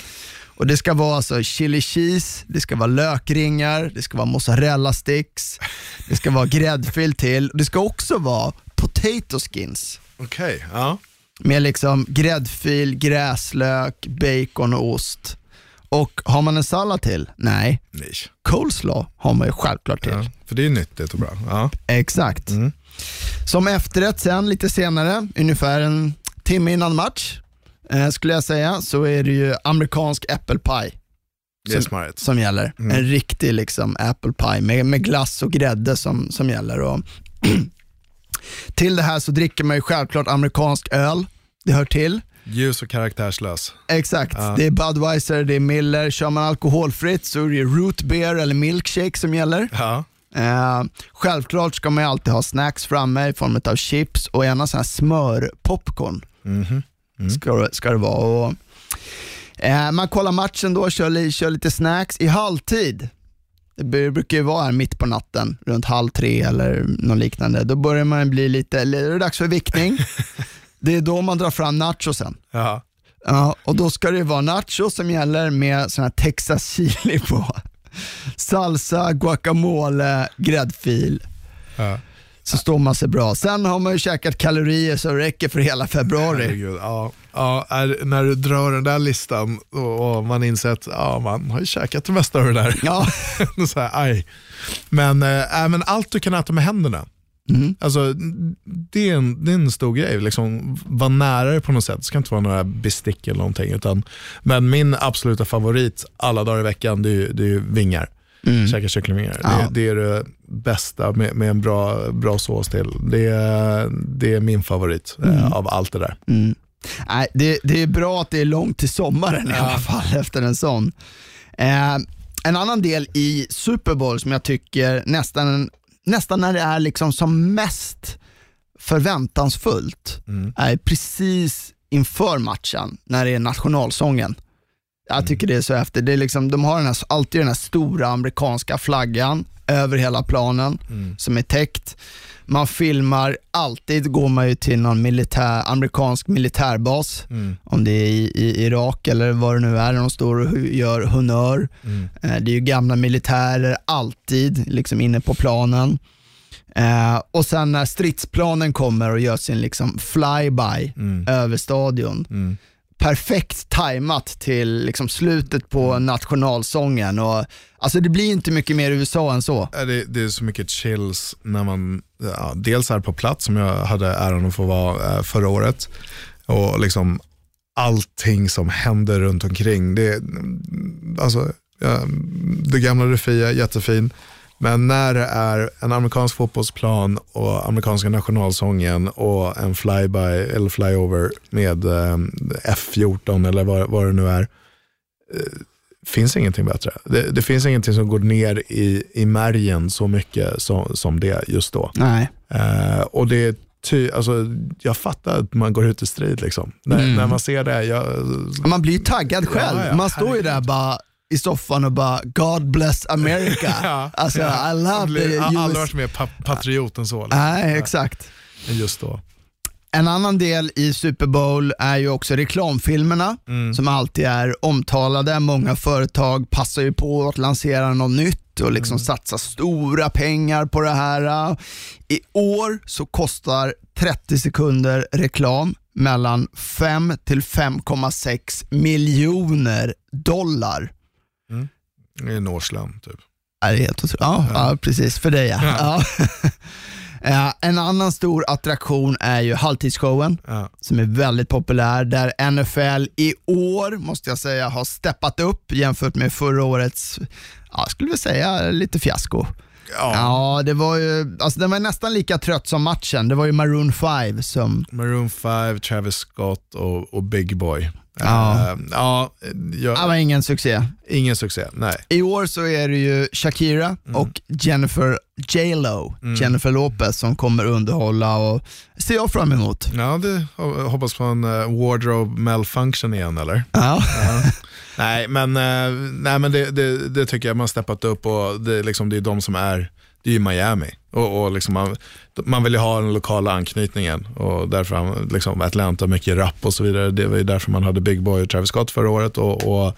[SPEAKER 5] Och Det ska vara alltså chili cheese, det ska vara lökringar, det ska vara mozzarella sticks, det ska vara gräddfil till. Det ska också vara potato skins
[SPEAKER 6] Okej, ja.
[SPEAKER 5] med liksom gräddfil, gräslök, bacon och ost. Och har man en sallad till? Nej.
[SPEAKER 6] Nej.
[SPEAKER 5] Coleslaw har man ju självklart till.
[SPEAKER 6] Ja, för det är nyttigt och bra. Ja.
[SPEAKER 5] Exakt. Som efterrätt sen lite senare, ungefär en timme innan match, eh, skulle jag säga, så är det ju amerikansk apple pie Som- som gäller. En riktig liksom apple pie med, med glass och grädde som, som gäller. Och till det här så dricker man ju självklart amerikansk öl. Det hör till.
[SPEAKER 6] Ljus och karaktärslös.
[SPEAKER 5] Exakt, det är Budweiser, det är Miller. Kör man alkoholfritt så är det root beer eller milkshake som gäller.
[SPEAKER 6] Ja.
[SPEAKER 5] Eh, självklart ska man alltid ha snacks framme i form av chips och gärna sån här smörpopcorn. Ska, det- ska det vara. Och, eh, man kollar matchen då, kör, kör lite snacks. I halvtid, det br- brukar ju vara här mitt på natten, runt halv tre eller något liknande. Då börjar man bli lite, eller är det dags för vickning. det är då man drar fram nachosen.
[SPEAKER 6] Ja.
[SPEAKER 5] Ja, och då ska det vara nachos som gäller med sån här Texas chili på. Salsa, guacamole, gräddfil.
[SPEAKER 6] Ja.
[SPEAKER 5] Så står man sig bra. Sen har man ju käkat kalorier så det räcker för hela februari.
[SPEAKER 6] Herregud, ja. Ja, är, när du drar den där listan och, man inser att ja, man har ju käkat det mesta av det där.
[SPEAKER 5] Ja,
[SPEAKER 6] så här, aj. Men, äh, men allt du kan äta med händerna. Alltså, det, är en, det är en stor grej. Liksom, var nära det på något sätt. Det ska inte vara några bestick eller någonting. Utan, men min absoluta favorit alla dagar i veckan det är, det är ju vingar. Käka kycklingvingar.
[SPEAKER 5] Ja.
[SPEAKER 6] Det, det är det bästa med, med en bra, bra sås till. Det, är- det är min favorit eh, av allt det där.
[SPEAKER 5] Nej, det, det är bra att det är långt till sommaren i alla fall efter en sån. Eh, en annan del i Super Bowl som jag tycker nästan, nästan när det är liksom som mest förväntansfullt är precis inför matchen när det är nationalsången. Jag tycker det är så häftigt. Det är liksom, de har den här, alltid den här stora amerikanska flaggan över hela planen som är täckt. Man filmar, alltid går man ju till någon militär, amerikansk militärbas, om det är i, i Irak eller vad det nu är, de står och gör honör. Eh, Det är ju gamla militärer alltid liksom inne på planen. Eh, och sen när stridsplanen kommer och gör sin liksom flyby över stadion. Perfekt tajmat till liksom slutet på nationalsången. Och, alltså det blir inte mycket mer USA än så.
[SPEAKER 6] Det, det är så mycket chills när man ja, dels är på plats som jag hade äran att få vara eh, förra året. Och liksom allting som händer runt omkring. Det, mm, alltså, det gamla Rufia, jättefin. Men när det är en amerikansk fotbollsplan och amerikanska nationalsången och en flyby eller flyover med eh, F14 eller vad, vad det nu är. Eh, finns ingenting bättre. Det, det finns ingenting som går ner i, i märgen så mycket som, som det just då.
[SPEAKER 5] Nej.
[SPEAKER 6] Eh, och det är ty, alltså, jag fattar att man går ut i strid. Liksom. När, när man ser det. Jag,
[SPEAKER 5] Man blir ju taggad själv.
[SPEAKER 6] Ja, ja,
[SPEAKER 5] man står ju där bara i soffan och bara God bless America.
[SPEAKER 6] Ja,
[SPEAKER 5] alltså
[SPEAKER 6] ja.
[SPEAKER 5] I love the
[SPEAKER 6] har aldrig
[SPEAKER 5] US.
[SPEAKER 6] varit mer pa patriot än så. Liksom.
[SPEAKER 5] Nej, exakt.
[SPEAKER 6] Men Just då.
[SPEAKER 5] En annan del i Super Bowl är ju också reklamfilmerna
[SPEAKER 6] Mm.
[SPEAKER 5] som alltid är omtalade. Många företag passar ju på att lansera något nytt och liksom
[SPEAKER 6] Mm.
[SPEAKER 5] satsa stora pengar på det här. I år så kostar 30 sekunder reklam mellan 5 till 5,6 miljoner dollar.
[SPEAKER 6] En årslön typ.
[SPEAKER 5] Ja, det är helt otroligt. Ja, ja. precis. För dig ja. ja. En annan stor attraktion är ju halvtidsshowen
[SPEAKER 6] Ja.
[SPEAKER 5] som är väldigt populär där NFL i år, måste jag säga, har steppat upp jämfört med förra årets, ja, skulle väl säga lite fiasko.
[SPEAKER 6] Ja.
[SPEAKER 5] Ja, det var ju, alltså den var nästan lika trött som matchen. Det var ju Maroon 5 som,
[SPEAKER 6] Maroon 5, Travis Scott och, och Big Boy.
[SPEAKER 5] Ja.
[SPEAKER 6] Eh, ja, jag,
[SPEAKER 5] det var ingen succé.
[SPEAKER 6] ingen succé. Nej.
[SPEAKER 5] I år så är det ju Shakira och Jennifer J Lo, Jennifer Lopez som kommer underhålla och ser jag fram emot.
[SPEAKER 6] Ja, det, ho- hoppas på en uh, wardrobe malfunction igen eller?
[SPEAKER 5] Ja.
[SPEAKER 6] Nej, men, eh, nej, men det, det, det tycker jag man har steppat upp och det, är liksom, det är de som är, det är ju Miami. Och, och liksom man, man vill ju ha den lokala anknytningen och därför liksom Atlanta, mycket rap och så vidare. Det var ju därför man hade Big Boy och Travis Scott förra året och, och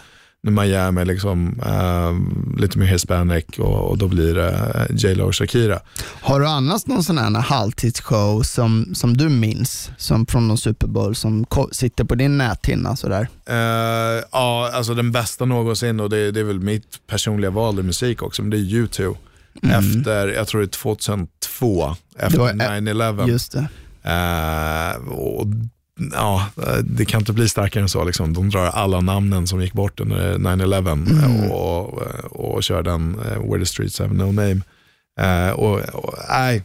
[SPEAKER 6] Miami liksom, eh, lite mer hispanic och, och då blir det eh, J Lo och Shakira.
[SPEAKER 5] Har du annars någon sån här halvtidsshow som, som du minns, som från någon Super Bowl, som sitter på din näthinna sådär?
[SPEAKER 6] Eh, ja, alltså den bästa någonsin och det, det är väl mitt personliga val i musik också, men det är U2. Efter, jag tror det är 2002, efter
[SPEAKER 5] var-
[SPEAKER 6] 9-11.
[SPEAKER 5] Just det.
[SPEAKER 6] Eh, och, ja, det kan inte bli starkare än så. Liksom. De drar alla namnen som gick bort under 9-11 och, och, och kör den uh, Where the streets have no name. Eh, och, och, nej,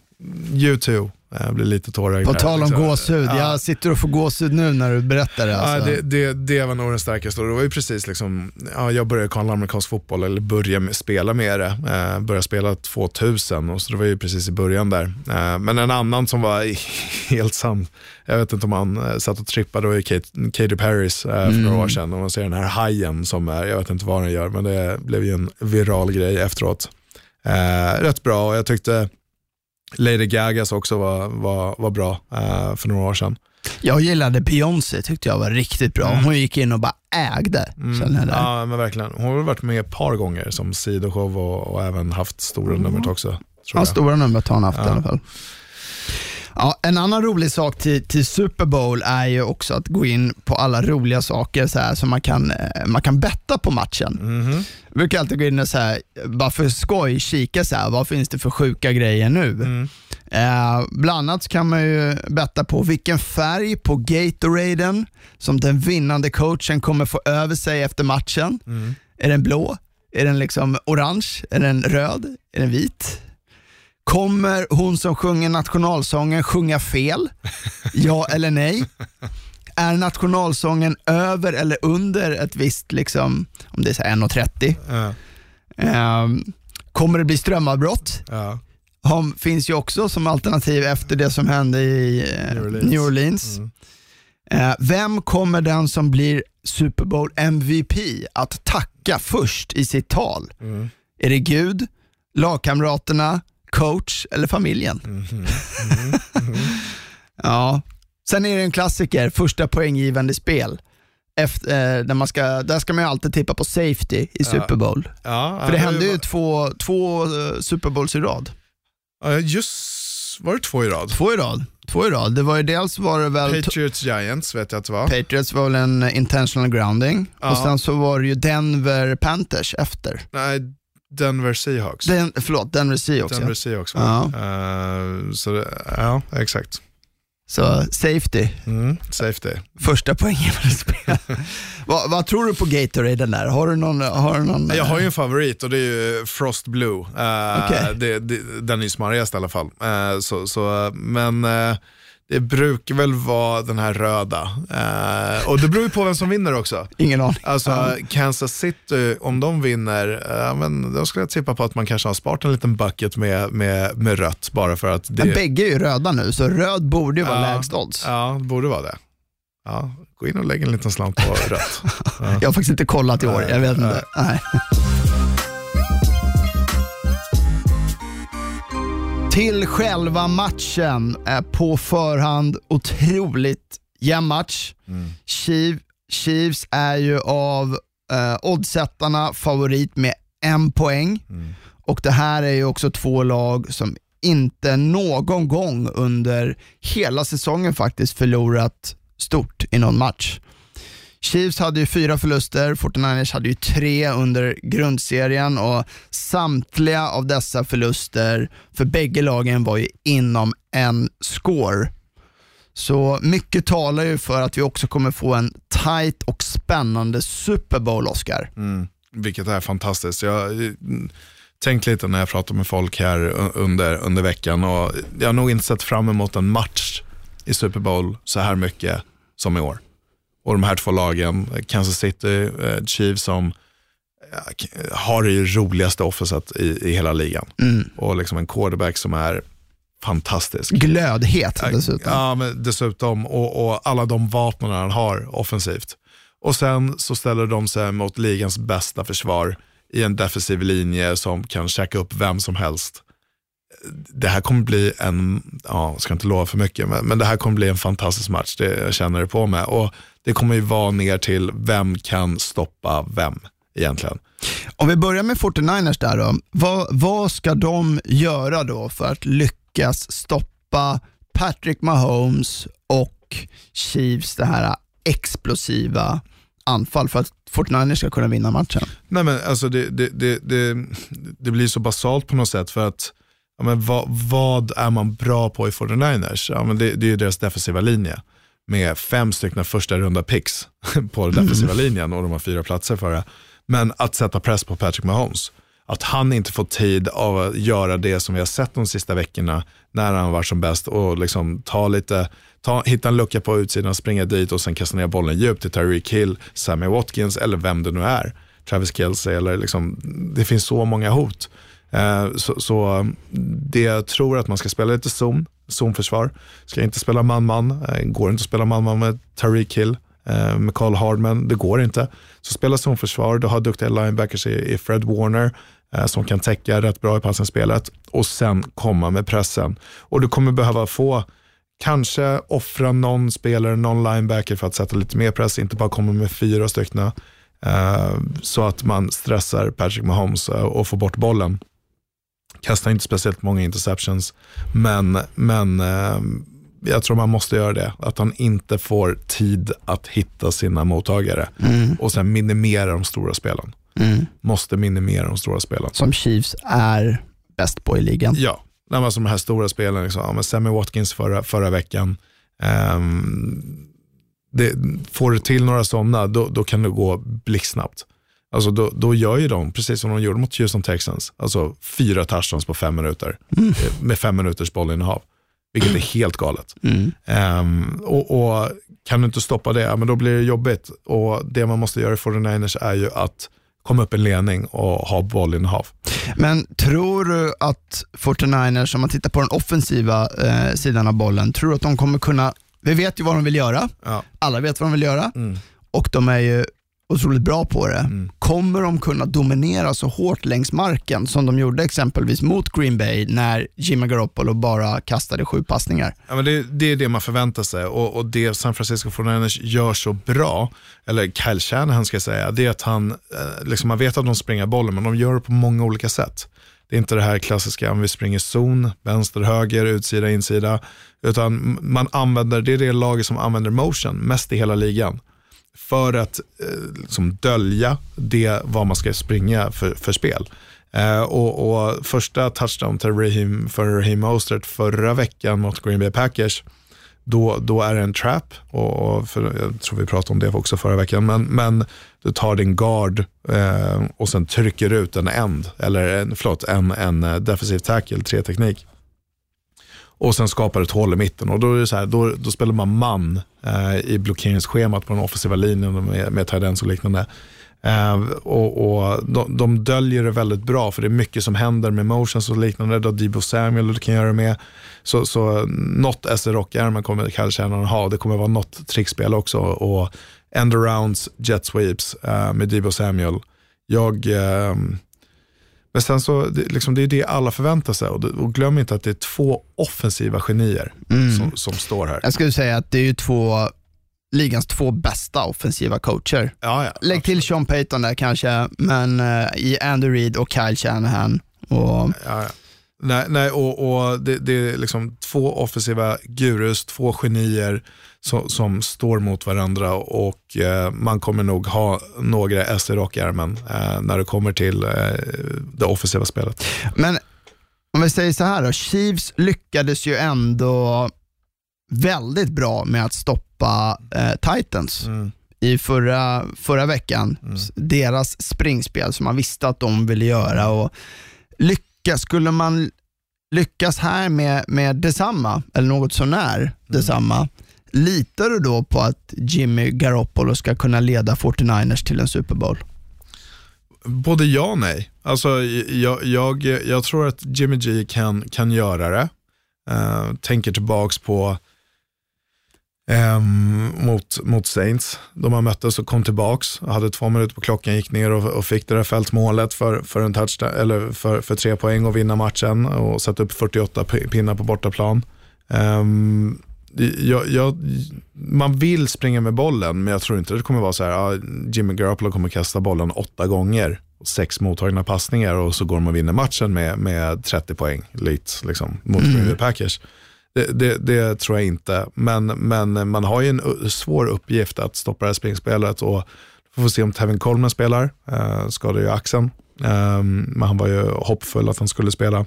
[SPEAKER 6] U2. Jag blir lite tårögd.
[SPEAKER 5] På tal om
[SPEAKER 6] liksom.
[SPEAKER 5] gåshud,
[SPEAKER 6] Ja.
[SPEAKER 5] jag sitter och får gåshud nu när du berättar det. Alltså.
[SPEAKER 6] Ja, det, det, det var nog den starkaste. Det var ju precis liksom, ja, jag började kolla amerikansk fotboll, eller började spela med det. Eh, började spela 2000, och så det var ju precis i början där. Eh, men en annan som var helt sann, jag vet inte om han eh, satt och trippade, det var ju Kate, Katy Perrys eh, för några år sedan. Och man ser den här hajen som är, jag vet inte vad den gör, men det blev ju en viral grej efteråt. Eh, rätt bra och jag tyckte Lady Gagas också var, var, var bra eh, för några år sedan.
[SPEAKER 5] Jag gillade Beyoncé, tyckte jag var riktigt bra. Hon gick in och bara ägde. där.
[SPEAKER 6] Ja, men verkligen. Hon har varit med ett par gånger som sidoshow och, och även haft stora numret också. Tror
[SPEAKER 5] Ja,
[SPEAKER 6] jag.
[SPEAKER 5] stora numret har han haft i alla fall. Ja, en annan rolig sak till, till Super Bowl är ju också att gå in på alla roliga saker så här, som man kan, eh, man kan betta på matchen.
[SPEAKER 6] Mhm.
[SPEAKER 5] Jag brukar alltid gå in och så här, bara för skoj kika så här, vad finns det för sjuka grejer nu.
[SPEAKER 6] Mm.
[SPEAKER 5] Eh, bland annat kan man ju betta på vilken färg på Gatoraden som den vinnande coachen kommer få över sig efter matchen.
[SPEAKER 6] Mm.
[SPEAKER 5] Är den blå? Är den liksom orange? Är den röd? Är den vit? Kommer hon som sjunger nationalsången sjunga fel? Ja eller nej? Är nationalsången över eller under ett visst, liksom, om det är så här 1.30?
[SPEAKER 6] Ja,
[SPEAKER 5] Ehm, kommer det bli strömavbrott?
[SPEAKER 6] ja.
[SPEAKER 5] Har, finns ju också som alternativ efter det som hände i eh,
[SPEAKER 6] New Orleans.
[SPEAKER 5] New Orleans.
[SPEAKER 6] Mm.
[SPEAKER 5] Eh, vem kommer den som blir Super Bowl MVP att tacka först i sitt tal?
[SPEAKER 6] Mm.
[SPEAKER 5] Är det Gud, lagkamraterna, coach eller familjen?
[SPEAKER 6] Mhm.
[SPEAKER 5] ja. Sen är det en klassiker, första poänggivande spel. Efter, eh, där, man ska, där ska man ju alltid tippa på safety i Super Bowl.
[SPEAKER 6] Ja,
[SPEAKER 5] För det hände ju
[SPEAKER 6] var-
[SPEAKER 5] två, två eh, Super Bowls i rad.
[SPEAKER 6] Ja, just var det två i rad?
[SPEAKER 5] Två i rad. Två i rad. Det var ju dels var det väl
[SPEAKER 6] Patriots Giants vet jag att det var.
[SPEAKER 5] Patriots var väl en intentional grounding
[SPEAKER 6] Ja.
[SPEAKER 5] och sen så var det ju Denver Panthers efter.
[SPEAKER 6] Nej, Denver Seahawks.
[SPEAKER 5] Den, förlåt, Denver Seahawks
[SPEAKER 6] Denver
[SPEAKER 5] ja.
[SPEAKER 6] Seahawks?
[SPEAKER 5] Ja.
[SPEAKER 6] Eh, så det, ja, exakt.
[SPEAKER 5] Så safety,
[SPEAKER 6] Mm, safety.
[SPEAKER 5] första poängen för spel. vad, vad tror du på Gatorade där? Har du någon? Har du någon
[SPEAKER 6] Jag har ju en favorit och det är ju Frost Blue. Eh,
[SPEAKER 5] Okej.
[SPEAKER 6] det, det, den är ju smarrigast i alla fall. Eh, så, så, men eh, det brukar väl vara den här röda. Eh, och det beror ju på vem som vinner också.
[SPEAKER 5] Ingen aning.
[SPEAKER 6] Alltså Kansas City, om de vinner, eh, men då skulle jag tippa på att man kanske har sparat en liten bucket med, med, med rött bara för att det...
[SPEAKER 5] Men bägge är ju röda nu, så röd borde ju vara
[SPEAKER 6] Ja.
[SPEAKER 5] lägst odds.
[SPEAKER 6] Ja, det borde vara det. Ja, gå in och lägg en liten slant på rött.
[SPEAKER 5] Jag har faktiskt inte kollat i år, jag vet inte. Nej. Till själva matchen, på förhand otroligt jämn match. Chief, Chiefs är ju av eh, oddsättarna favorit med en poäng. Och det här är ju också två lag som inte någon gång under hela säsongen faktiskt förlorat stort i någon match. Chiefs hade ju fyra förluster, 49ers hade ju tre under grundserien och samtliga av dessa förluster för bägge lagen var ju inom en score. Så mycket talar ju för att vi också kommer få en tight och spännande Super Bowl, Oscar.
[SPEAKER 6] Mm, vilket är fantastiskt. Jag har tänkt lite när jag pratar med folk här under, under veckan och jag har nog inte sett fram emot en match i Super Bowl så här mycket som i år. Och de här två lagen, Kansas City eh, Chiefs som k- har det roligaste offenset i, i hela ligan. Och liksom en quarterback som är fantastisk.
[SPEAKER 5] Glödhet dessutom.
[SPEAKER 6] Ja, men dessutom. Och, och alla de vapnen han har offensivt. Och sen så ställer de sig mot ligans bästa försvar i en defensiv linje som kan checka upp vem som helst. Det här kommer bli en, ja, jag ska inte lova för mycket, men, men det här kommer bli en fantastisk match. Det, jag känner det på mig. Och det kommer ju vara ner till vem kan stoppa vem egentligen.
[SPEAKER 5] Om vi börjar med 49ers där då. Vad, vad ska de göra då för att lyckas stoppa Patrick Mahomes och Chiefs det här explosiva anfall för att 49ers ska kunna vinna matchen?
[SPEAKER 6] Nej men alltså det, det, det, det, det blir så basalt på något sätt för att ja, men vad, vad är man bra på i 49ers? Ja, men det, det är ju deras defensiva linje med fem stycken första runda picks på den defensiva linjen och de har fyra platser för det. Men att sätta press på Patrick Mahomes, att han inte får tid av att göra det som vi har sett de sista veckorna när han var som bäst och liksom ta lite, ta, hitta en lucka på utsidan, springa dit och sen kasta ner bollen djupt till Tyreek Hill, Sammy Watkins eller vem det nu är. Travis Kelce eller liksom, det finns så många hot. Eh, så, så det jag tror att man ska spela lite zon, zonförsvar. Ska inte spela man-man, eh, går inte att spela man-man med Tariq Hill, eh, med Carl Hardman, det går inte. Så spela zonförsvar, du har duktiga linebackers i, Fred Warner eh, som kan täcka rätt bra i passningsspelet och sen komma med pressen. Och du kommer behöva få Kanske offra någon spelare, någon linebacker för att sätta lite mer press, inte bara komma med fyra stycken. Eh, så att man stressar Patrick Mahomes och får bort bollen. Kastar inte speciellt många interceptions, men, men eh, jag tror man måste göra det. Att han inte får tid att hitta sina mottagare och sen minimera de stora spelen. Måste minimera de stora spelen.
[SPEAKER 5] Som Chiefs är bäst på i ligan.
[SPEAKER 6] Ja, Nej, men alltså de här stora spelen, liksom, ja, men Sammy Watkins förra, förra veckan. Ehm, det, får du till några sådana, då, då kan det gå blixtsnabbt. Alltså då, då gör ju de, precis som de gjorde mot Houston Texans, alltså fyra touchdowns på fem minuter. eh, Med fem minuters bollinnehav. Vilket är helt galet. Ehm, och, och kan du inte stoppa det, ja, men då blir det jobbigt. Och det man måste göra i 49ers är ju att komma upp i ledning och ha bollinnehav.
[SPEAKER 5] Men tror du att 49ers, om man tittar på den offensiva eh, sidan av bollen, tror du att de kommer kunna, vi vet ju vad de vill göra,
[SPEAKER 6] Ja.
[SPEAKER 5] alla vet vad de vill göra
[SPEAKER 6] Mm.
[SPEAKER 5] och de är ju otroligt bra på det. Kommer de kunna dominera så hårt längs marken som de gjorde exempelvis mot Green Bay när Jimmy Garoppolo bara kastade sju passningar?
[SPEAKER 6] Ja, men det, det är det man förväntar sig och, och det San Francisco 49ers gör så bra, eller Kyle Shanahan ska jag säga, det är att han, eh, liksom man vet att de springer bollen men de gör det på många olika sätt. Det är inte det här klassiska, vi springer zon, vänster, höger, utsida, insida. Utan man använder, det är det laget som använder motion mest i hela ligan. För att eh, liksom dölja det vad man ska springa för, för spel. Eh, och, och, första touchdown till Raheem, för Raheem Mostert förra veckan mot Green Bay Packers, då, då är det en trap. Och, och för, jag tror vi pratade om det också förra veckan. Men, men du tar din guard eh, och sen trycker ut en end, eller en, förlåt, en, en eh, defensiv tackle, tre teknik. Och sen skapar ett hål i mitten och då, är det så här, då, då spelar man man eh, i blockeringsschemat på den offensiva linjen med, med och liknande. Eh, och, och de, de döljer det väldigt bra för det är mycket som händer med motions och liknande. Då Debo Samuel du kan göra det med. Så, så något SR rockärmen kommer kallkärnan ha. Det kommer vara något trickspel också. Och end-arounds, jet sweeps eh, med Debo Samuel. Jag, eh, men sen så, det, liksom, det är det alla förväntar sig. Och, och glöm inte att det är två offensiva genier mm. som, som står här.
[SPEAKER 5] Jag skulle säga att det är ju två ligans två bästa offensiva coacher.
[SPEAKER 6] Ja, ja,
[SPEAKER 5] Lägg till Sean Payton där kanske, men uh, i Andy Reid och Kyle Shanahan. Och...
[SPEAKER 6] Ja, nej, nej, och, och det, det, är liksom två offensiva gurus, två genier som, som står mot varandra och eh, man kommer nog ha några S i rockärmen eh, när det kommer till eh, det offensiva spelet.
[SPEAKER 5] Men om vi säger så här då, Chiefs lyckades ju ändå väldigt bra med att stoppa eh, Titans. Mm. i förra, förra veckan. Mm. Deras springspel som man visste att de ville göra. Och lyckas, skulle man lyckas här med, med detsamma, eller något sånär mm. detsamma, litar du då på att Jimmy Garoppolo ska kunna leda 49ers till en Super Bowl?
[SPEAKER 6] Både ja och nej. Alltså, jag, jag, jag tror att Jimmy G kan, kan göra det. Uh, tänker tillbaks på Um, mot, mot Saints. De har möttes och kom tillbaks, hade två minuter på klockan, gick ner och, och fick det där fältmålet för, för, en touchdown, eller för, för tre poäng och vinna matchen och sätta upp 48 pinnar på bortaplan. Um, jag, jag, man vill springa med bollen, men jag tror inte det kommer vara så här, ja, Jimmy Garoppolo kommer kasta bollen åtta gånger, sex mottagna passningar och så går de och vinner matchen med, med 30 poäng, lite liksom, mot mm. Packers. Det, det, det, tror jag inte, men, men man har ju en svår uppgift att stoppa det här springspelet och vi får se om Tevin Coleman spelar, eh, skadade ju axeln, eh, men han var ju hoppfull att han skulle spela.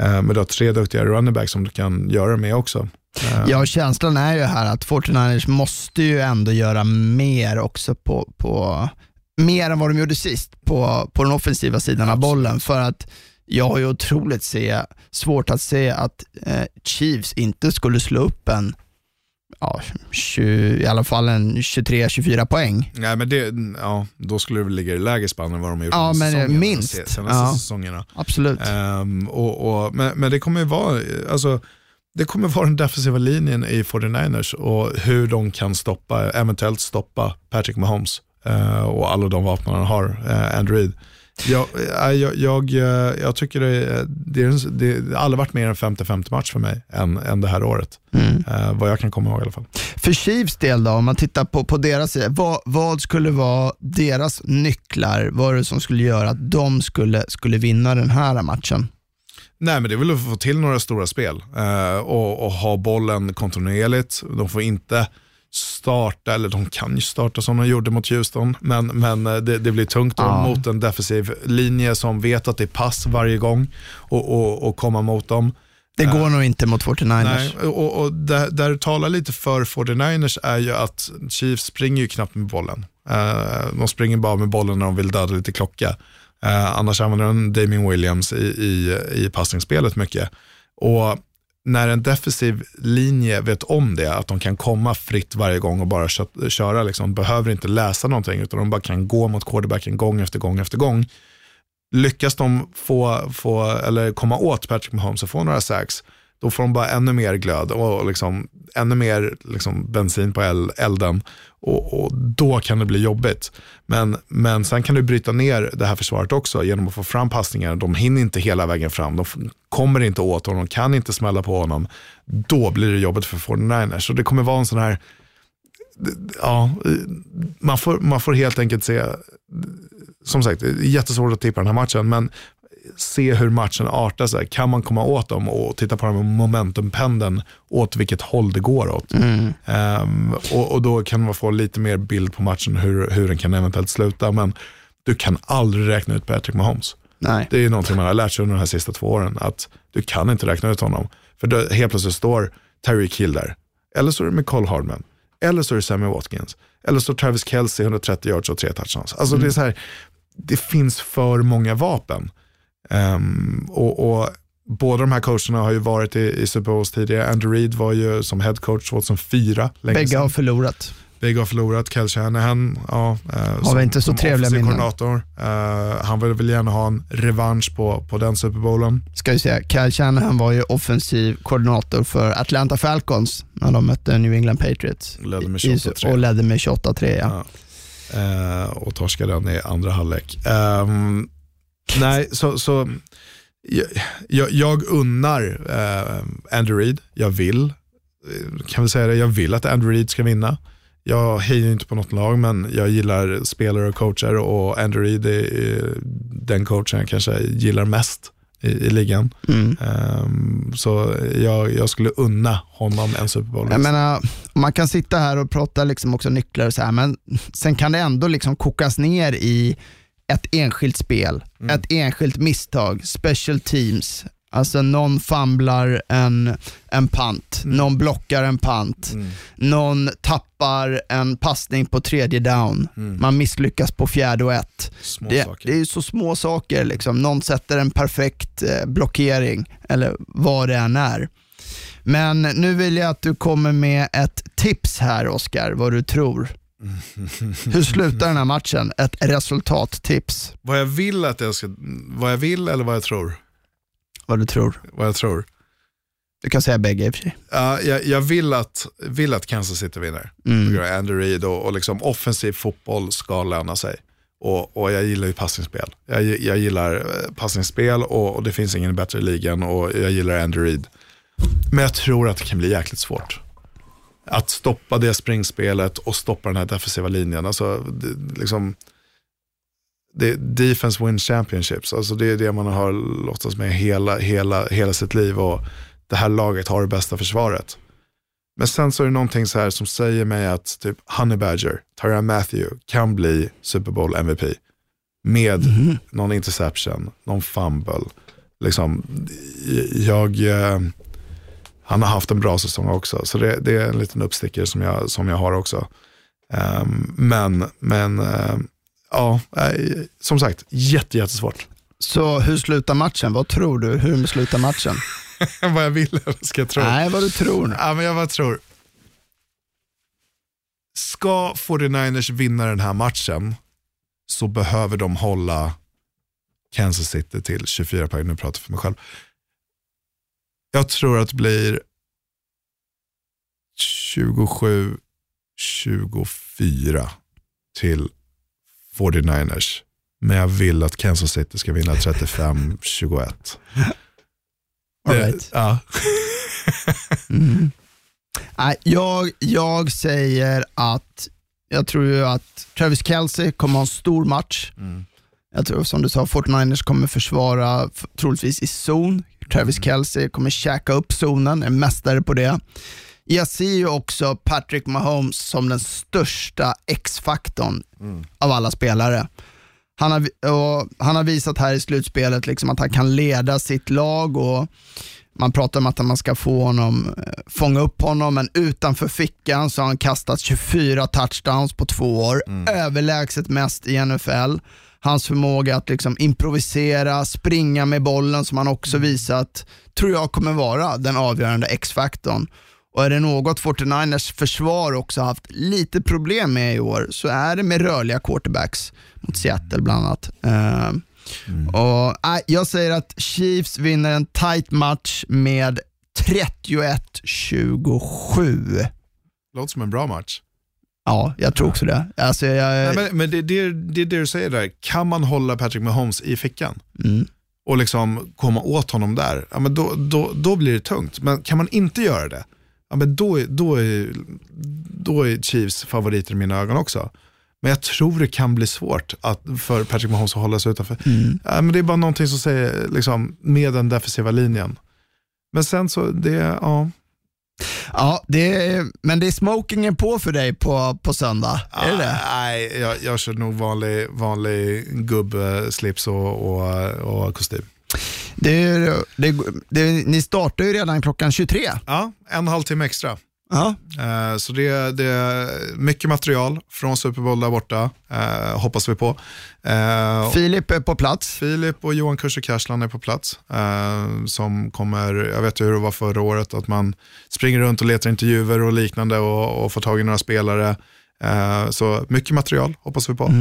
[SPEAKER 6] Eh, men du har tre duktiga running backs som du kan göra det med också.
[SPEAKER 5] Eh. Ja, känslan är ju här att 49ers måste ju ändå göra mer också på, på mer än vad de gjorde sist på, på den offensiva sidan av bollen för att jag har ju otroligt se, svårt att se att eh, Chiefs inte skulle slå upp en ja, 20, i alla fall en 23-24 poäng.
[SPEAKER 6] Nej, men det, ja, då skulle det väl ligga i lägre spann än vad de har gjort
[SPEAKER 5] ja, men säsongerna, minst.
[SPEAKER 6] senaste
[SPEAKER 5] ja,
[SPEAKER 6] säsongerna.
[SPEAKER 5] Absolut.
[SPEAKER 6] Um, och, och, men, men det kommer ju vara, alltså, det kommer vara den defensiva linjen i 49ers och hur de kan stoppa, eventuellt stoppa Patrick Mahomes uh, och alla de vapnen han har, uh, Andrew jag, jag, jag, jag tycker det, det, är, det har aldrig varit mer än 50-50 match för mig än, än det här året. Mm. Vad jag kan komma ihåg i alla fall.
[SPEAKER 5] För Chiefs del då, om man tittar på, på deras sida, vad, vad skulle vara deras nycklar? Vad är det som skulle göra att de skulle, skulle vinna den här matchen?
[SPEAKER 6] Nej, men det är väl att få till några stora spel uh, och, och, ha bollen kontinuerligt. De får inte starta, eller de kan ju starta som de gjorde mot Houston, men, men eh, det, det blir tungt ja. mot en defensiv linje som vet att det är pass varje gång och, och, och komma mot dem.
[SPEAKER 5] Det går uh, nog inte mot 49ers.
[SPEAKER 6] Nej, och, och där, där det talar lite för 49ers är ju att Chiefs springer ju knappt med bollen. Uh, de springer bara med bollen när de vill döda lite klocka. Uh, annars använder de Damien Williams i, i, i passningsspelet mycket. Och när en defensiv linje vet om det, att de kan komma fritt varje gång och bara köra, liksom, behöver inte läsa någonting, utan de bara kan gå mot quarterbacken gång efter gång efter gång. Lyckas de få, få eller komma åt Patrick Mahomes och få några sacks, då får de bara ännu mer glöd och liksom, ännu mer liksom, bensin på elden och, och, då kan det bli jobbigt. Men, men sen kan du bryta ner det här försvaret också genom att få fram passningar. De hinner inte hela vägen fram, de kommer inte åt honom, de kan inte smälla på honom. Då blir det jobbigt för 49ers. Så det kommer vara en sån här, ja, man får, man får helt enkelt se, som sagt, det är jättesvårt att tippa den här matchen, men se hur matchen artar sig. Kan man komma åt dem och titta på dem med momentumpendeln åt vilket håll det går åt. Ehm, och, och då kan man få lite mer bild på matchen hur, hur den kan eventuellt sluta. Men du kan aldrig räkna ut Patrick Mahomes.
[SPEAKER 5] Nej.
[SPEAKER 6] Det är någonting man har lärt sig under de här sista två åren. Att du kan inte räkna ut honom. För då, helt plötsligt står Tyreek Hill där. Eller så är det Nicole Hardman. Eller så är det Sammy Watkins. Eller så står Travis Kelce 130 yards och tre touchdowns. Alltså det är så här, det finns för många vapen. Ehm, och, och Båda de här coacherna har ju varit i, i Super Bowls tidigare. Andrew Reid var ju som head coach 2004. länge
[SPEAKER 5] Bägge
[SPEAKER 6] sedan.
[SPEAKER 5] har förlorat.
[SPEAKER 6] Bägge har förlorat. Kyle Shanahan, ja, eh,
[SPEAKER 5] vi inte så trevliga
[SPEAKER 6] offensiv
[SPEAKER 5] minnen.
[SPEAKER 6] Eh, han vill väl gärna ha en revansch på, på den Super Bowlen.
[SPEAKER 5] Ska vi säga, Kyle Shanahan var ju offensiv koordinator för Atlanta Falcons när de mötte New England Patriots.
[SPEAKER 6] Ledde med
[SPEAKER 5] I-
[SPEAKER 6] 28-3.
[SPEAKER 5] Och ledde med 28-3 ja.
[SPEAKER 6] Ja. Eh, och torskade den i andra halvlek. Ehm, nej, så, så jag, jag, jag unnar eh, Andrew Reid. Jag vill, eh, kan vi säga det, jag vill att Andrew Reid ska vinna. Jag hejar inte på något lag, men jag gillar spelare och coacher och Andrew Reid är eh, den coachen jag kanske gillar mest i, i ligan.
[SPEAKER 5] Mm.
[SPEAKER 6] Ehm, så jag, jag skulle unna honom en Super Bowl.
[SPEAKER 5] Jag menar, man kan sitta här och prata liksom också nycklar och så här, men sen kan det ändå liksom kokas ner i ett enskilt spel,
[SPEAKER 6] Mm.
[SPEAKER 5] ett enskilt misstag, special teams, alltså någon famlar en, en pant,
[SPEAKER 6] Mm.
[SPEAKER 5] någon blockar en pant, någon tappar en passning på tredje down, man misslyckas på fjärde och ett.
[SPEAKER 6] Mm.
[SPEAKER 5] Det, det är så små saker, liksom. någon sätter en perfekt eh, blockering eller vad det än är. Men nu vill jag att du kommer med ett tips här Oskar, vad du tror. Hur slutar den här matchen? Ett resultattips,
[SPEAKER 6] Vad jag vill att jag ska, vad jag vill eller vad jag tror?
[SPEAKER 5] vad du tror.
[SPEAKER 6] Vad jag tror.
[SPEAKER 5] Du kan säga bägge i och för sig.
[SPEAKER 6] Ja, jag, jag vill, att, vill att Kansas City vinner.
[SPEAKER 5] Mm.
[SPEAKER 6] Andy Reid och, och liksom offensiv fotboll ska löna sig. Och, och jag gillar ju passningsspel. Jag, jag gillar eh, passningsspel och, och det finns ingen bättre i ligan och jag gillar Andy Reid. Men jag tror att det kan bli jäkligt svårt. Att stoppa det springspelet och stoppa den här defensiva linjen. Alltså, det, liksom, det, defense wins championships. Alltså det är det man har låtsats med hela, hela, hela sitt liv. Och det här laget har det bästa försvaret. Men sen så är det någonting så här som säger mig att typ Honey Badger, Tyrann Matthew kan bli Super Bowl MVP. Med någon interception, någon fumble. Liksom, jag, eh, han har haft en bra säsong också, så det, det är en liten uppstickare som jag, som jag har också. Ehm, men, men eh, ja, eh, som sagt, jätte, jättesvårt.
[SPEAKER 5] Så hur slutar matchen? Vad tror du? Hur slutar matchen?
[SPEAKER 6] Vad jag vill eller ska jag tro.
[SPEAKER 5] Nej, vad du tror.
[SPEAKER 6] Ja, men jag bara tror. Ska 49ers vinna den här matchen så behöver de hålla Kansas City till 24 poäng. Nu pratar jag för mig själv. Jag tror att det blir 27-24 till 49ers. Men jag vill att Kansas City ska vinna 35-21.
[SPEAKER 5] All
[SPEAKER 6] Det-
[SPEAKER 5] right.
[SPEAKER 6] Ja.
[SPEAKER 5] Nej, jag, jag säger att jag tror ju att Travis Kelce kommer ha en stor match. Jag tror som du sa, 49ers kommer försvara troligtvis i zon. Travis Kelce kommer käka upp zonen, är mästare på det. Jag ser ju också Patrick Mahomes som den största X-faktorn av alla spelare. Han har, han har visat här i slutspelet liksom att han kan leda sitt lag och man pratar om att man ska få honom, eh, fånga upp honom, men utanför fickan så har han kastat 24 touchdowns på två år. Överlägset mest i NFL. Hans förmåga att liksom improvisera, springa med bollen som han också visat, tror jag kommer vara den avgörande X-faktorn. Och är det något 49ers försvar också haft lite problem med i år så är det med rörliga quarterbacks mot Seattle bland annat. Eh, och, nej, jag säger att Chiefs vinner en tight match med 31-27.
[SPEAKER 6] Låter som en bra match.
[SPEAKER 5] Ja, jag tror också det. Alltså, jag,
[SPEAKER 6] Nej, men men det, det, det är det du säger där. Kan man hålla Patrick Mahomes i fickan
[SPEAKER 5] mm,
[SPEAKER 6] och liksom komma åt honom där, ja, men då, då, då blir det tungt. Men kan man inte göra det, ja, men då, då, är, då är Chiefs favoriter i mina ögon också. Men jag tror det kan bli svårt att, för Patrick Mahomes att hålla sig utanför.
[SPEAKER 5] Mm.
[SPEAKER 6] Ja, men det är bara någonting som säger, liksom, med den defensiva linjen. Men sen så, det, ja.
[SPEAKER 5] Ja, det är, men det är smokingen på för dig på, på söndag. Är det det?
[SPEAKER 6] Ah, Nej, jag, jag kör nog vanlig, vanlig gubbslips och, och, och kostym.
[SPEAKER 5] Det, är- det, det, ni startar ju redan klockan 23.
[SPEAKER 6] Ja, en halvtimme extra.
[SPEAKER 5] Ja.
[SPEAKER 6] Eh, Så det, det är mycket material från Super Bowl där borta, eh, hoppas vi på. Eh,
[SPEAKER 5] Filip är på plats.
[SPEAKER 6] Filip och Johan Kurser Kersland är på plats. Som kommer, jag vet ju hur det var förra året, att man springer runt och letar intervjuer och liknande och, och får tag i några spelare. Så mycket material hoppas vi på.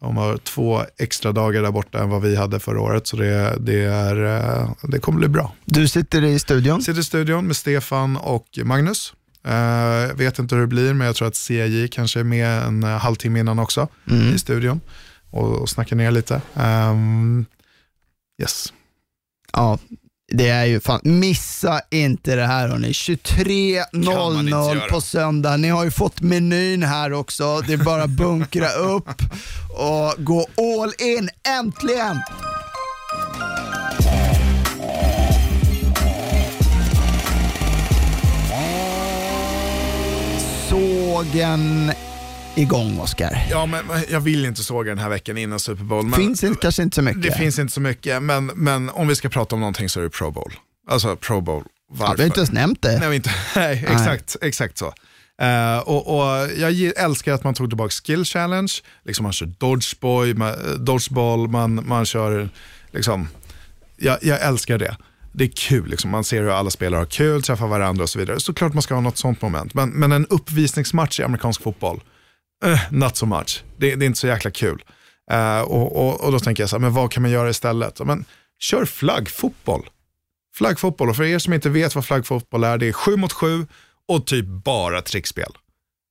[SPEAKER 6] De har två extra dagar där borta än vad vi hade förra året, så det, det, är, det kommer bli bra.
[SPEAKER 5] Du sitter i studion.
[SPEAKER 6] Sitter i studion med Stefan och Magnus. Uh, vet inte hur det blir, men jag tror att CJ kanske är med en uh, halvtimme innan också i studion och, och snackar ner lite. Ehm, yes.
[SPEAKER 5] Ja, det är ju fan, missa inte det här hörni.
[SPEAKER 6] Kan man inte
[SPEAKER 5] 23.00
[SPEAKER 6] göra.
[SPEAKER 5] på söndag. Ni har ju fått menyn här också. Det är bara bunkra upp och gå all in, äntligen! Sågen igång Oskar.
[SPEAKER 6] Ja, men jag vill inte såga den här veckan innan Super Bowl. Men
[SPEAKER 5] Finns inte, kanske inte så mycket.
[SPEAKER 6] Det finns inte så mycket, men, men om vi ska prata om någonting så är det Pro Bowl. Alltså Pro Bowl.
[SPEAKER 5] ja,
[SPEAKER 6] Varför?
[SPEAKER 5] vi har inte ens nämnt det.
[SPEAKER 6] Nej, inte, nej exakt, exakt så. Eh, och, och jag älskar att man tog tillbaka skill challenge, liksom man kör dodgeboy, man, eh, dodgeball, man, man kör, liksom, jag, jag älskar det. Det är kul, liksom. man ser hur alla spelare har kul, träffar varandra och så vidare. Såklart man ska ha något sånt moment, men, men en uppvisningsmatch i amerikansk fotboll, eh, not so much. Det, det är inte så jäkla kul. Eh, och, och, och då tänker jag så här, men vad kan man göra istället? Men, kör flaggfotboll. Flaggfotboll, och för er som inte vet vad flaggfotboll är, det är sju mot sju och typ bara trickspel.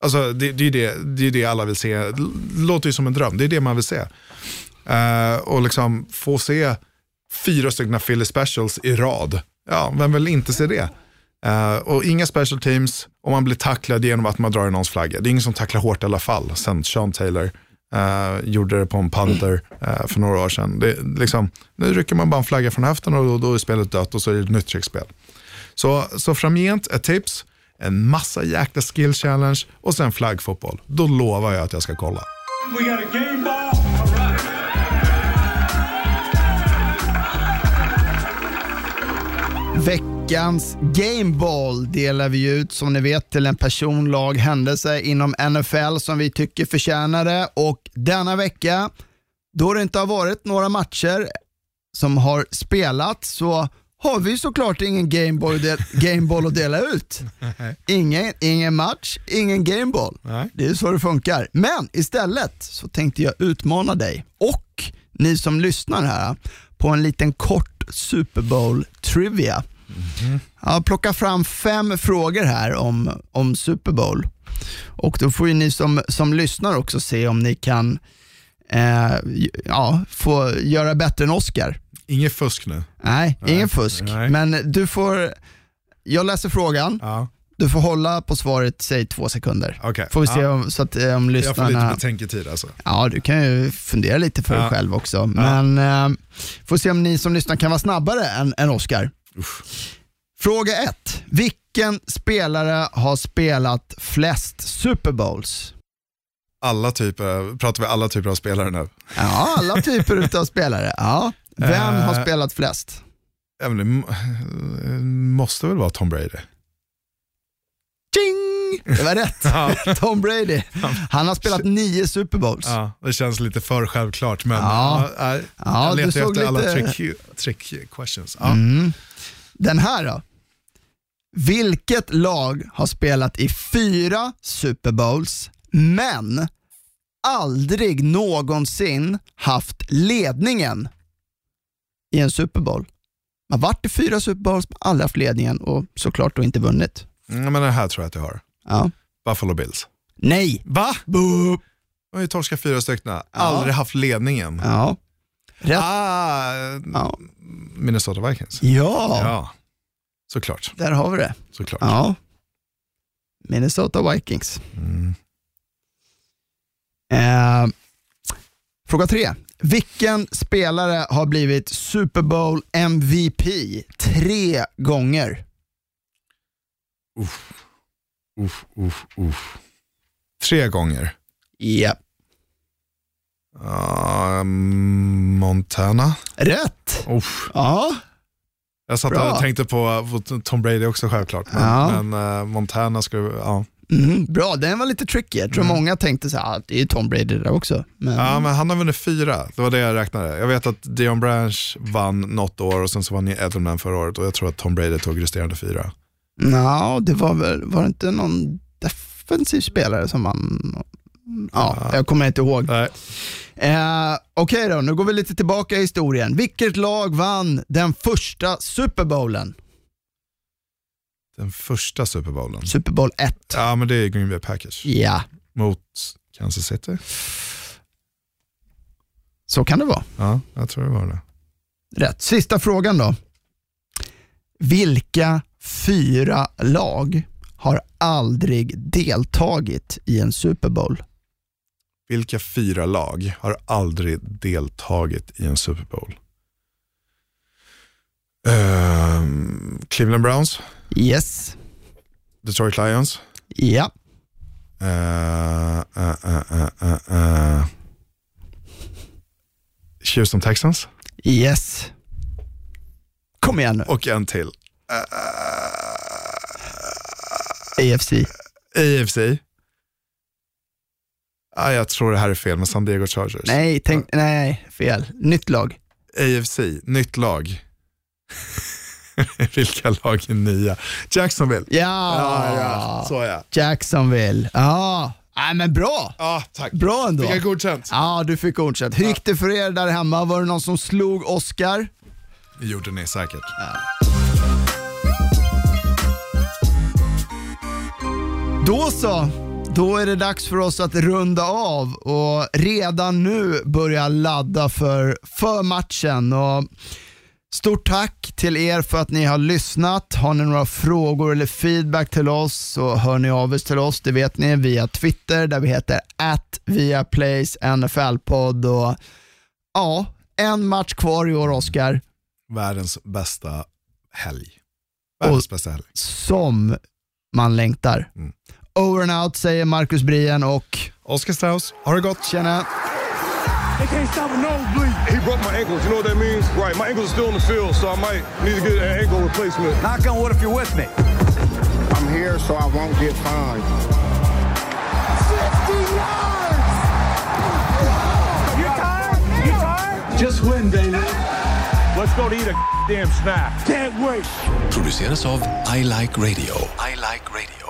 [SPEAKER 6] Alltså det, det är ju det, det, är det alla vill se. Det låter ju som en dröm, det är det man vill se. Eh, och liksom få se fyra stycken Philly specials i rad. Ja, vem vill inte se det? Uh, och inga special teams och man blir tacklad genom att man drar i någons flagga. Det är ingen som tacklar hårt i alla fall, sen Sean Taylor uh, gjorde det på en punter uh, för några år sedan. Det, liksom, nu rycker man bara en flagga från höften och då, då är spelet dött och så är det ett nytt trickspel. Så, så framgent, ett tips, en massa jäkla skill challenge och sen flaggfotboll. Då lovar jag att jag ska kolla.
[SPEAKER 1] We got a game ball.
[SPEAKER 5] Veckans Gameball delar vi ut som ni vet till en person, lag, händelse inom NFL som vi tycker förtjänar det. Och denna vecka, då det inte har varit några matcher som har spelats så har vi såklart ingen Gameball, del, Gameball att dela ut. Ingen, ingen match, ingen Gameball. Det är så det funkar. Men istället så tänkte jag utmana dig och ni som lyssnar här på en liten kort Super Bowl trivia. Jag plockar fram fem frågor här om, om Super Bowl. Och då får ju ni som, som lyssnar också se om ni kan eh, ja, få göra bättre än Oscar.
[SPEAKER 6] Inget fusk nu.
[SPEAKER 5] Nej, ingen fusk.
[SPEAKER 6] nej.
[SPEAKER 5] Men du får, jag läser frågan,
[SPEAKER 6] Ja,
[SPEAKER 5] du får hålla på svaret, säg två sekunder.
[SPEAKER 6] Okej.
[SPEAKER 5] Får vi se
[SPEAKER 6] Ja.
[SPEAKER 5] om, så att, eh, om
[SPEAKER 6] jag får lite
[SPEAKER 5] lyssnarna...
[SPEAKER 6] betänketid alltså.
[SPEAKER 5] Ja, du kan ju fundera lite för dig
[SPEAKER 6] Ja.
[SPEAKER 5] själv också. Men eh, får se om ni som lyssnar kan vara snabbare än, än Oscar. Fråga ett. Vilken spelare har spelat flest Super Bowls?
[SPEAKER 6] Alla typer, pratar vi alla typer av spelare nu?
[SPEAKER 5] Ja, alla typer av spelare. Ja. Vem har
[SPEAKER 6] Eh.
[SPEAKER 5] spelat flest?
[SPEAKER 6] Det måste väl vara Tom Brady?
[SPEAKER 5] Det var rätt. Tom Brady. Han har spelat nio Super Bowls.
[SPEAKER 6] Ja, det känns lite för självklart, men
[SPEAKER 5] Ja.
[SPEAKER 6] ja, ja,
[SPEAKER 5] Ja,
[SPEAKER 6] jag
[SPEAKER 5] du
[SPEAKER 6] letar efter alla
[SPEAKER 5] lite-
[SPEAKER 6] trick, trick questions. Ja.
[SPEAKER 5] Mm. Den här då? Vilket lag har spelat i fyra Super Bowls men aldrig någonsin haft ledningen i en Super Bowl? Man har varit i fyra Super Bowls, men aldrig haft ledningen och såklart då inte vunnit.
[SPEAKER 6] Mm, men det här tror jag att jag har.
[SPEAKER 5] Ja.
[SPEAKER 6] Buffalo Bills.
[SPEAKER 5] Nej!
[SPEAKER 6] Va?
[SPEAKER 5] Boop.
[SPEAKER 6] De har ju torskat fyra stycken. Aldrig haft ledningen.
[SPEAKER 5] Ja. Rätt.
[SPEAKER 6] Ah,
[SPEAKER 5] Ja.
[SPEAKER 6] Minnesota Vikings.
[SPEAKER 5] Ja,
[SPEAKER 6] Ja, såklart.
[SPEAKER 5] där har vi det.
[SPEAKER 6] såklart.
[SPEAKER 5] Ja. Minnesota Vikings.
[SPEAKER 6] Mm.
[SPEAKER 5] Eh, fråga tre. Vilken spelare har blivit Super Bowl MVP tre gånger?
[SPEAKER 6] Uff, uff, uff. Tre gånger.
[SPEAKER 5] Ja.
[SPEAKER 6] Uh, Montana.
[SPEAKER 5] Rätt.
[SPEAKER 6] Uff.
[SPEAKER 5] Ja.
[SPEAKER 6] Jag satt
[SPEAKER 5] Bra.
[SPEAKER 6] och tänkte på, på Tom Brady också självklart. Men,
[SPEAKER 5] Ja.
[SPEAKER 6] men eh, Montana skulle, ja.
[SPEAKER 5] Mm, bra, den var lite tricky. Jag tror många tänkte så här, ah, det är ju Tom Brady där också. Men,
[SPEAKER 6] ja, men han har vunnit fyra. Det var det jag räknade. Jag vet att Dion Branch vann något år och sen så vann Edelman förra året och jag tror att Tom Brady tog resterande fyra.
[SPEAKER 5] Nå, det var väl, var det inte någon defensiv spelare som man... Ja, jag kommer inte ihåg. Eh, Okej då, nu går vi lite tillbaka i historien. Vilket lag vann den första Super Bowlen?
[SPEAKER 6] Den första Super Bowlen.
[SPEAKER 5] Super Bowl 1.
[SPEAKER 6] Ja, men det är Green Bay Packers
[SPEAKER 5] Ja,
[SPEAKER 6] mot Kansas City.
[SPEAKER 5] så kan det vara.
[SPEAKER 6] Ja, jag tror det var det.
[SPEAKER 5] Rätt. Sista frågan då. Vilka fyra lag har aldrig deltagit i en Super Bowl?
[SPEAKER 6] Vilka fyra lag har aldrig deltagit i en Super Bowl? Ehm, Cleveland Browns,
[SPEAKER 5] Yes.
[SPEAKER 6] Detroit Lions,
[SPEAKER 5] Ja.
[SPEAKER 6] eh, eh, Houston Texans
[SPEAKER 5] Yes. Kom igen nu.
[SPEAKER 6] och en till.
[SPEAKER 5] AFC.
[SPEAKER 6] AFC. Ah, jag tror det här är fel med San Diego Chargers.
[SPEAKER 5] Nej, tänk, nej, fel. Nytt lag.
[SPEAKER 6] AFC, nytt lag. Vilka lag är nya? Jacksonville.
[SPEAKER 5] Ja,
[SPEAKER 6] Ja, ja. Så ja.
[SPEAKER 5] Jacksonville. Ja, nej, men bra.
[SPEAKER 6] Ja, tack.
[SPEAKER 5] Bra ändå.
[SPEAKER 6] Fick jag godkänt?
[SPEAKER 5] Ja, du fick godkänt. Hur gick det för er där hemma? Var det någon som slog Oscar?
[SPEAKER 6] Det gjorde ni säkert.
[SPEAKER 5] Då så. Då är det dags för oss att runda av och redan nu börja ladda för, matchen. Och stort tack till er för att ni har lyssnat. Har ni några frågor eller feedback till oss så hör ni av er till oss. Det vet ni via Twitter där vi heter att NFL-podd. Och ja, en match kvar i år Oscar.
[SPEAKER 6] Världens bästa helg. Världens bästa helg.
[SPEAKER 5] som man längtar.
[SPEAKER 6] Mm.
[SPEAKER 5] Over and out säger Marcus Brien och
[SPEAKER 6] Oskar Strauss, ha det gott.
[SPEAKER 5] tjena.
[SPEAKER 2] They can't stop a nosebleed. He broke my ankles. You know what that means? Right. My ankles are still in the field, so I might need to get an ankle replacement.
[SPEAKER 1] Knock on wood if you're with me.
[SPEAKER 3] I'm here so I won't get fined.
[SPEAKER 1] 60 yards! You tired? You tired? Just win, baby.
[SPEAKER 4] Let's go to eat a damn snack.
[SPEAKER 1] Can't wait.
[SPEAKER 7] produceras av I Like Radio. I Like Radio.